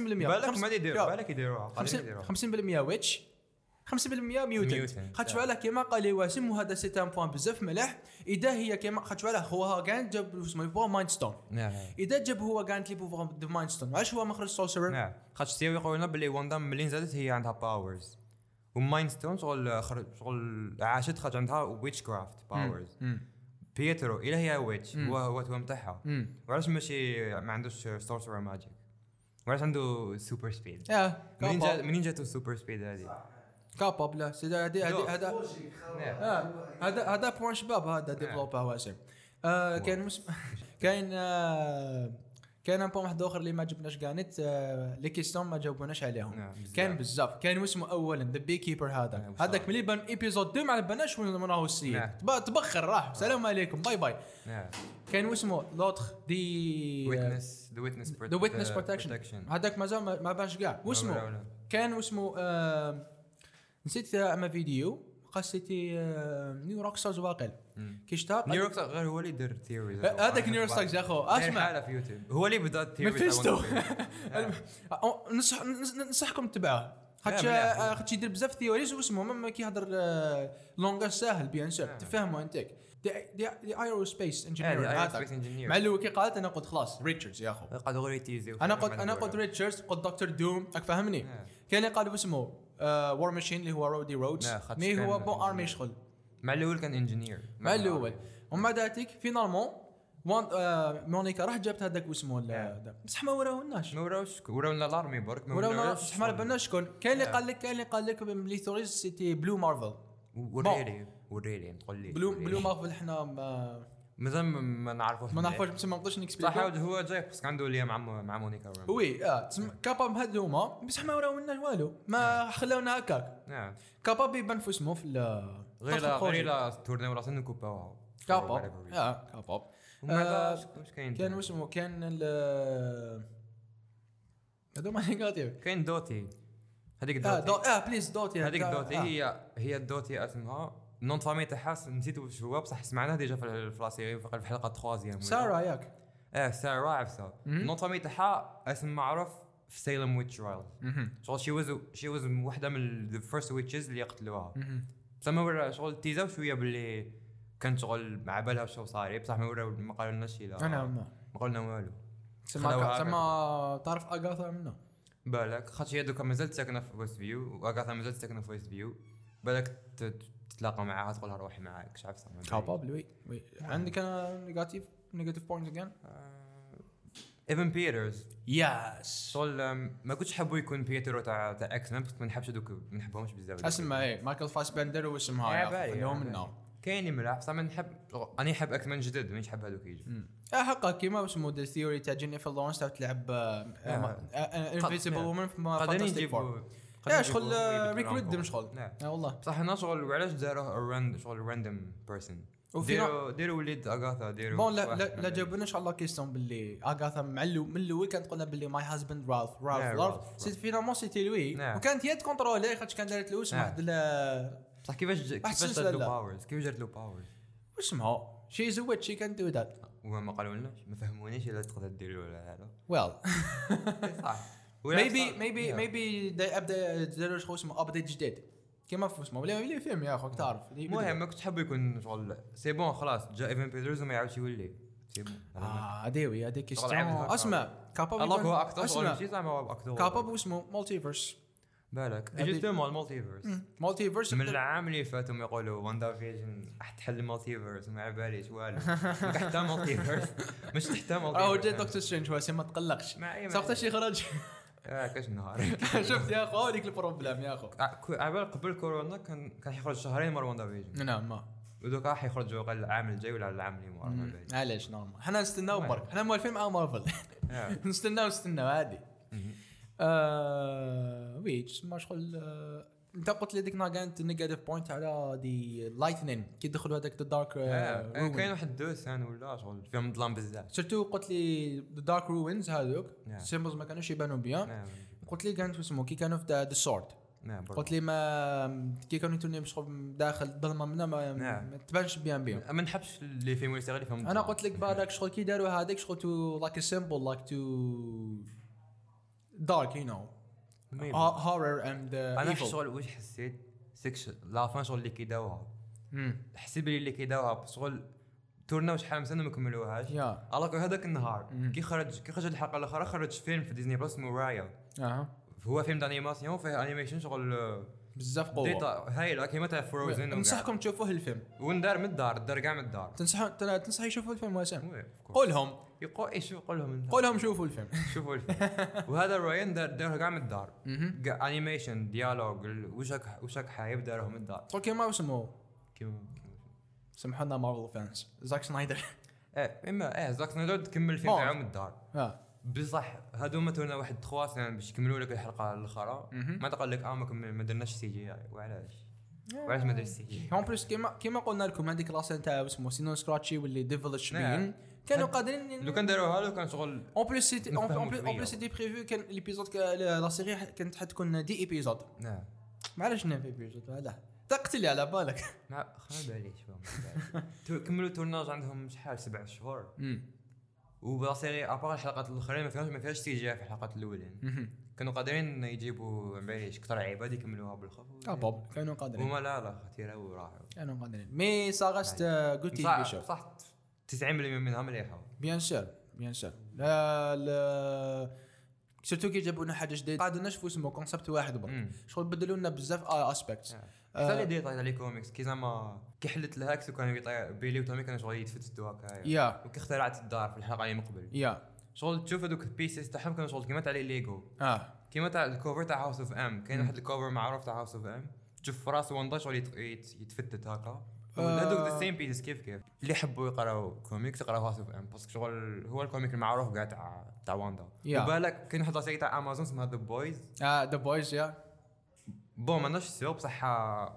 بالك ما يدير يا، بالك يديروها قادرين 50 يديروها 50% witch 50% mutant Mutant. خاطش. علاه كيما قال لي واسم وهذا c'est un point بزاف مليح. إذا هي كيما خاطش علاه هو كان جاب اسمه يبغى Mind Stone إذا جاب هو كانت les pouvoirs de Mind Stone علاش هو ما خرج sorcerer نعم خاطش سيو يقول لنا باللي واندا ملي نزلت هي عندها powers و Mind Stone شغل شغل عاشت خرج عندها witchcraft powers بيترو إلى هي witch هو هو تاعها. وعلاش ماشي ما عندوش sorcerer magic وعلاش عنده super speed يا منين جا منين جاتو ال super speed هذه؟ capable لا. لا. هذه هذا آه، هذا هذا point شباب هذا développer واسم آه، كاين. كاين آه، كاين un point واحد آخر اللي ما عجبناش كانت آه، les questions ما جاوبوناش عليهم. نعم، بزاف. كان بزاف. كان اسمه اولا the beekeeper هذا. نعم، هذاك ملي بان episode 2 ما بالناش وين راهو السيد نعم. تب- تبخر راح. سلام عليكم. bye bye كان اسمه l'autre de witness the witness the witness protection هذاك مازال ما بانش كاع. واسمه كان اسمه آه نسيت أما فيديو قصتي آه New Rockstars واقل كي شتا نيروكس غير هو اللي دار theories آه، هذاك New Rockstars يا أخو. أسمع. حالة في يوتيوب. هو اللي بدأ ننصح ننصح- ننصحكم تتبعوه. خاطش. آه، خاطش يدير بزاف theories واسمه مما كيهضر langage ساهل bien sûr. آه. تفهموا انت the aerospace آه، engineer. مع الأول كي قالت أنا قلت خلاص ريتشاردز يا أخو. غير ي teaser أنا قلت أنا قلت ريتشاردز قلت دكتور دوم راك فاهمني. كاين اللي قالوا اسمه War Machine اللي هو رودي رودز خاطش mais هو bon. army شغل مع الأول كان engineer مع الأول. ومن بعد ذاتك finalement وان آه مونيكا راح جابت هذاك واسمه بصح ما وراهولناش ما وراوش وراونا l'armée برك ما وراونا وراوش بصح ما بالناش شكون. كاين اللي. قال لك كاين اللي قال لك بلي theories c'était Blue Marvel و really و really تقول لي Blue. Blue Marvel حنا مازال ما- ما نعرفوش ما نعرفوش بس ما نقدرش صح ن expliqu و هو جاي بس عنده ليا مع مع مونيكا. وي آه تسمى كاباب هاد هما بصح ما وراولناش والو. ما خلاونا هكاك. نعم. كاباب يبان في اسمه في غير. غير لا تورنيو راسنا نكوباوها كاباب. آه كاباب. آه، واش- واش كاين كان اسمه كان ال هذوما نيجاتيف كاين دوتي. هذيك دو دوتي. آه بليز دوتي. هذيك آه. دوتي. هي هي الدوتي اسمها نون فامي تاعها نسيت واش هو بصح سمعناه ديجا في في لاسيري في الحلقة ولا. سارة ياك. آه سارة عرفتها. nom famille تاعها اسم معروف في Salem witch trial شغل she was she was وحدة من the first witches اللي قتلوها بصح ما ورا شغل teas او شوية باللي كان شغل مع بالها شو صاير. بصح ما وراو ما قالوا شي لا أنا ما. ما قالوا لنا والو سما خلاوها سما تعرف أغاثا منه بالك. خاطر هي دوكا مازالت ساكنة في ويست فيو وأغاثا مازالت ساكنة في ويست فيو بالك تتلاقى معاها تقول لها روحي معاك مش عارف capable oui oui عندك أنا negative negative point again ايفن بيترز yes أم، ما كنتش حبوا يكون بيترو تاع تاع إكس مان بس ما نحبش دوك ما نحبهمش بزاف اسمع إيه مايكل فاسبندر يا هو بالي. منه كاين ملاح بصح ما نحب أنا نحب إكس مان جدد مانيش حاب هذوك يجوا. آه حقا كيما اسمه the theory تاع جينيفر لورنس تاع تلعب انفيزيبل وومن في قادرين فانتاستيك فور يا شغل يجيبوا ريك يبدلوا ريدم لهم. شغل. نعم. آه والله. بصح هنا شغل وعلاش داروه راند شغل random person ديروا ديروا وليد أغاثا ديروا bon لا لا, لا جاوبونا إن شاء الله question باللي أغاثا مع من الأول كانت قلنا باللي my husband رالف رالف نعم، رالف رالف، c'est رالف. finalement c'était lui نعم. وكانت هي ت contrôler خاطر كان دارت له اسم نعم. واحد بصح كيفاش كيفاش دارت له لا. powers كيفاش دارت له powers اسمها she is witch she can do that وما قالوا لناش ما فهمونيش إلا تقدر دير ولا لا. well صح. maybe maybe maybe أبدأ داروا شو اسمه update جديد. كيما في اسمه ولا ولا فيلم يا اخو تعرف المهم ما كنت حاب يكون شغل. c'est bon خلاص. جا ايفن بيترز وما يعاودش يولي آه ديوي هذيك شغل question. أسمع. capable الله هو أكثر شغل اسمع capable واسمه multiverse بالك. justement ال multiverse multiverse من العام اللي فات هم يقولوا واندا فيجن راح تحل ال multiverse وما على باليش والو حتى multiverse مش تحت راهو multiverse جا دكتور سترينج هو c'est ما تقلقش. سوقت شي خرج آه، كاش نهار. شفت يا أخو هذيك ال problème يا أخو. آه، بالك قبل كورونا كان كان حيخرج شهرين مره واندا فيجن نعم ما. ودوكا راح يخرجوا قال العام الجاي ولا العام اللي مورا. علاش normal؟ حنا نستناو؟ برك. حنا موالفين مع مارفل. آه. نستناو نستناو عادي. oui تسمى شغل انت قلت لي ديك نهار كانت ال negative point على the lighting كي دخلوا هذاك the dark آه، آه، كاين واحد deux scènes ولا شغل فيهم ظلام بزاف سيرتو قلت لي ذا دارك روينز هذوك نعم. السيمبلز ما كانوش يبانوا بيان نعم قلت لي كانت اسمه كي كانوا في ذا سورد نعم. قلت لي ما كي كانوا يتوني شغل داخل الظلمة منا ما, نعم. ما تبانش بيان بيان ما نحبش اللي يصير اللي فيهم أنا قلت لك بعدك شغل كي داروا هذيك شغل تو لايك سيمبل لايك تو دارك يو نو. هورر اند أنا في شغل واش حسيت؟ سكشن لا فان شغل اللي كيداوها حسيت بلي اللي كيداوها شغل تورنا شحال من سنة ما كملوهاش alors هذاك النهار. مم. كي خرج كي خرج الحلقة الأخرى خرج فيلم في Disney Plus اسمه Raya أها. هو فيلم d'animation فيه animation شغل آه، بزاف قوة. ديتا هايله كيما تاع Frozen ننصحكم تشوفوه الفيلم. وندار من الدار دار كاع من الدار. تنصح تنصح يشوفوا الفيلم وسام. قولهم. يقول إيش يقول لهم قولهم شوفوا الفيلم. شوفوا الفيلم. وهذا Raya دار داره كاع من الدار. animation dialogue ال- وشك وشك حايب داره من الدار. قول كيما اسمه كيما كيما- سامحونا Marvel fans Zack Snyder. إيه اما إيه Zack Snyder تكمل الفيلم. تاعو من الدار. آه. بصح هادو تونا واحد تخوا سنين باش يكملوا لك الحلقة الأخرى. ما تقول لك آه ما درناش CGI وعلاش وعلاش ما درش CG؟ en plus كيما كيما قلنا لكم هذيك la scène تاع اسمه Señor Scratchy واللي ديفلش نعم. بين كانوا هاد- قادرين لو كان داروها لو كان شغل en plus c'était en. plus c'était prévu كان l'épisode la série كانت حتكون dix épisodes نعم. عرفش نعرف épisode هذا. تقتلي على بالك. ما خلينا باليش تو- كملوا tournage عندهم شحال؟ سبع شهور؟ وبلا série à part الحلقات الأخرين ما فيهاش ما فيهاش CG في الحلقات الاولين كانوا قادرين يجيبوا ما باليش كثر عباد يكملوها بالخف كابوب كانوا قادرين. هما لا لا خطيرة وراحوا. كانوا قادرين. mais reste good TV صح شو صح 90% منها مليحه bien sûr bien sûr لا لا. surtout كي جابوا لنا حاجة جديدة. قاعد نشوفوا اسمه concept واحد برك. شغل بدلوا لنا بزاف aspects حتى اللي دير تاع les comics كي زعما كي حلت ال Hex وكانوا يطيح Billy و Tommy كانوا شغل يتفتتوا هكا yeah. وكي اخترعت الدار في الحلقة اللي من قبل. yeah. شغل تشوف هذوك ال pieces تاعهم كانوا شغل كيما تاع les Lego آه. كيما تاع ال cover تاع House of M كاين واحد ال cover معروف تاع House of M تشوف في راس واندا شغل يت- يت- يتفتت هكا. آه. هذوك the same pieces كيف كيف؟ اللي يحبوا يقراو كوميكس يقراو House of M parce que شغل هو ال comic المعروف كاع تاع تاع واندا yeah. وبالك كاين واحد la série تاع امازون اسمها The Boys آه The Boys yeah. bon ماناش sûr بصح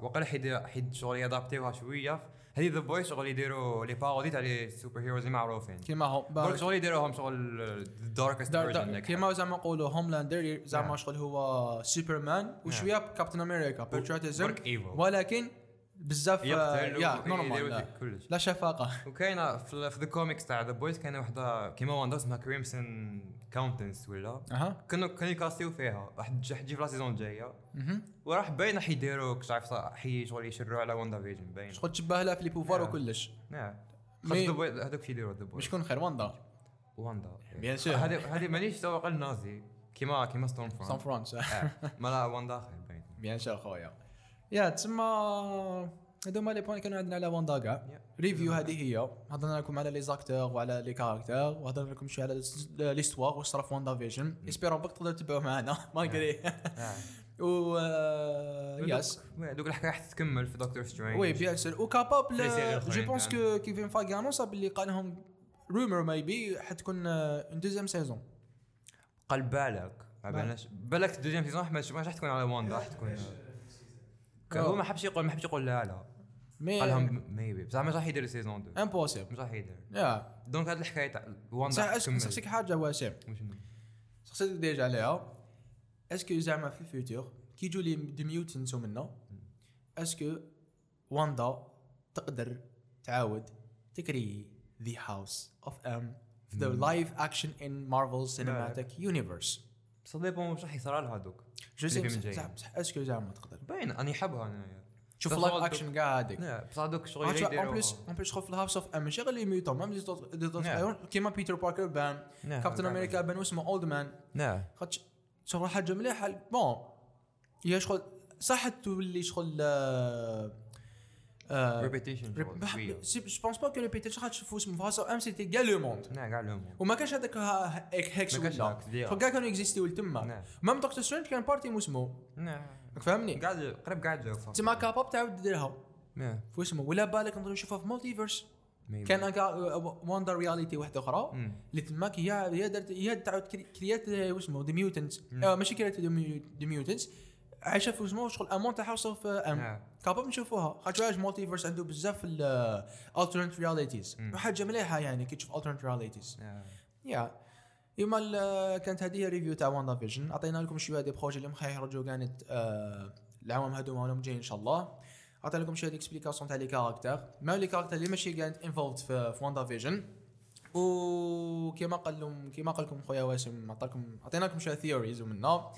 وقيلا حيد حيد شغل يأدابتيوها شوية. هذه The Boys شغل يديروا les parodies تاع les super heroes اللي معروفين. كيما هو برك شغل يديروهم شغل darkest دار دار كيما زعما نقولوا Homelander زعما نعم. شغل هو سوبرمان وشوية Captain America patriotism ولكن بزاف yeah normal لا. كلش. لا شفاقة. وكاينة في في the comics تاع The Boys كاينة وحدة كيما واندا اسمها Crimson كاونتنس ولا أها كانوا كانوا يكاستيو فيها راح تجي في لا سيزون الجايه. وراح باين راح يديروا كش عارف حي شغل يشروا على واندا فيجن باين شغل تشبه لها في لي بوفوار. وكلش نعم هذوك شي يديروا بويز يكون خير واندا واندا Bien sûr. هذه هذه مانيش سوق النازي كيما كيما ستون سان فرونت فرانس ما لا واندا خير باين بيان سور خويا يا تسمى هذوما لي بوين كانوا عندنا على واندا كاع. ريفيو هذه هي. هضرنا لكم على لي زاكتور وعلى لي كاركتر وهضرنا لكم شوية على l'histoire واش صرا في WandaVision espérons que تقدروا تتبعوا معنا malgré و آه، yes دوك الحكاية راح تكمل في Doctor Strange oui bien sûr و capable je pense. que Kevin Feige annonça باللي قال لهم rumor maybe حتكون une deuxième saison قال بالك. بالناش بالك ال deuxième saison ما ما راح تكون على واندا راح تكون هو ما حبش يقول ما حبش يقول لا لا. mais قال لهم maybe بصح ما راح يدير saison 2 impossible مش راح يدير yeah donc هذه الحكاية تاع واندا. نسقسيك حاجة وشنو؟ سقسيتك ديجا عليها اسكو زعما في الفيوتور كي يجوا لي دي ميوتنس ومنا اسكو واندا تقدر تعاود تكري ذا هاوس اوف ام ذا لايف اكشن ان مارفل سينماتيك يونيفرس بصح ديبون واش راح يصرى لها دوك جو سي في بصح اسكو زعما تقدر باين اني حبها انايا شوف بس اللايف هو اكشن كاع هذيك لا بصح دوك شغل اون يديروها. بليس اون بليس في الهاوس اوف ام غير لي ميوتون ميم دي دوت نعم. كيما بيتر باركر بان نعم، كابتن نعم. أمريكا بان واسمه اولد مان نعم خاطش شغل حاجة مليحه بون هي شغل صح تولي شغل آه، ريبيتيشن جو بونس با كو ريبيتيشن خاطر شوفوا اسمه فاس ام سيتي كاع لو موند نعم كاع العموم وما كانش هذاك هيكس ولا كاع كانوا اكزيستيو تما نعم مام دكتور سترينج كان بارتي موسمو نعم فهمني قاعد قريب قاعد تما كاباب تعاود ديرها نعم في اسمه ولا بالك نقدروا نشوفها في مالتيفيرس. كان وندر رياليتي واحدة أخرى. اللي تماك هي هي درت هي تعاود كري- كريات واسمه ذا ميوتنتس مم. ماشي كريات ذا ميوتنتس عايشة في اسمه شغل امون تاعها في أم نعم. كاباب نشوفوها خاطر مالتيفيرس عنده بزاف الالترنت رياليتيز مم. حاجة مليحة يعني كي تشوف الترنت رياليتيز نعم. يا. يما كانت هذه هي ريفيو تاع واندا فيجن عطينا لكم شوية دي بروجي اللي مخا يخرجوا كانت آه، العوام هذوما ولا جايين إن شاء الله. عطينا لكم شوية explications تاع les caractères ما les caractères اللي ماشي كانت involved في, WandaVision وكما قال لهم كما قال لكم خويا واسم عطاكم عطينا لكم شوية theories ومنا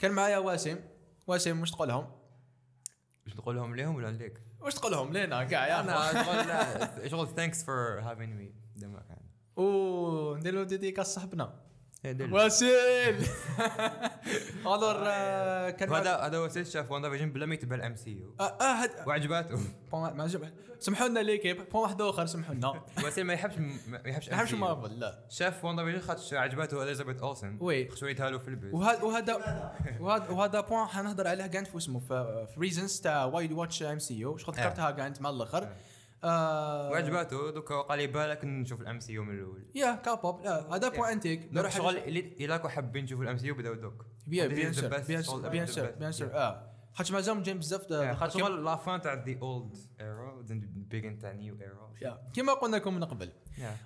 كان معايا واسم واسم واش تقول لهم؟ باش نقول لهم ليهم ولا ليك؟ واش تقول لهم؟ لينا كاع yeah أنا شغل thanks for having me ديما كان. وندير له dédicace صاحبنا. إيه،. واسيل alors آه، كان هذا هذا وسيل شاف WandaVision بلا ما يتبع ال MCU. آه آه، وعجباته bon- ما عجب- سمحوا لنا l'équipe bon واحد آخر سمحوا لنا. وسيل ما يحبش ما يحبش ما MCU. Marvel لا. شاف WandaVision خاطر عجباته Elizabeth Olsen. oui. شويتها له في البيت. وهذا وهذا وهذا point حنهضر عليه كانت في اسمه في في reasons تاع why watch MCU. شغل ذكرتها كانت مع الآخر. آه، وعجباته دوكا قال لي بالك نشوف الام سي يو من الأول. يا كابوب. لا هذا بوان انتيك دوك شغل اللي الا كو حابين نشوفوا الام سي يو بداو دوك. بيان is بيان سور سور سور Yeah. آه. خاطر مازال جايين بزاف خاطر كيما- شغل لا فان تاع ذا اولد ايرا بيجن تاع نيو ايرا كيما قلنا لكم من قبل.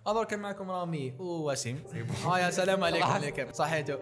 الور كان معكم رامي ووسيم. آه يا سلام عليكم. ليكم صحيتو.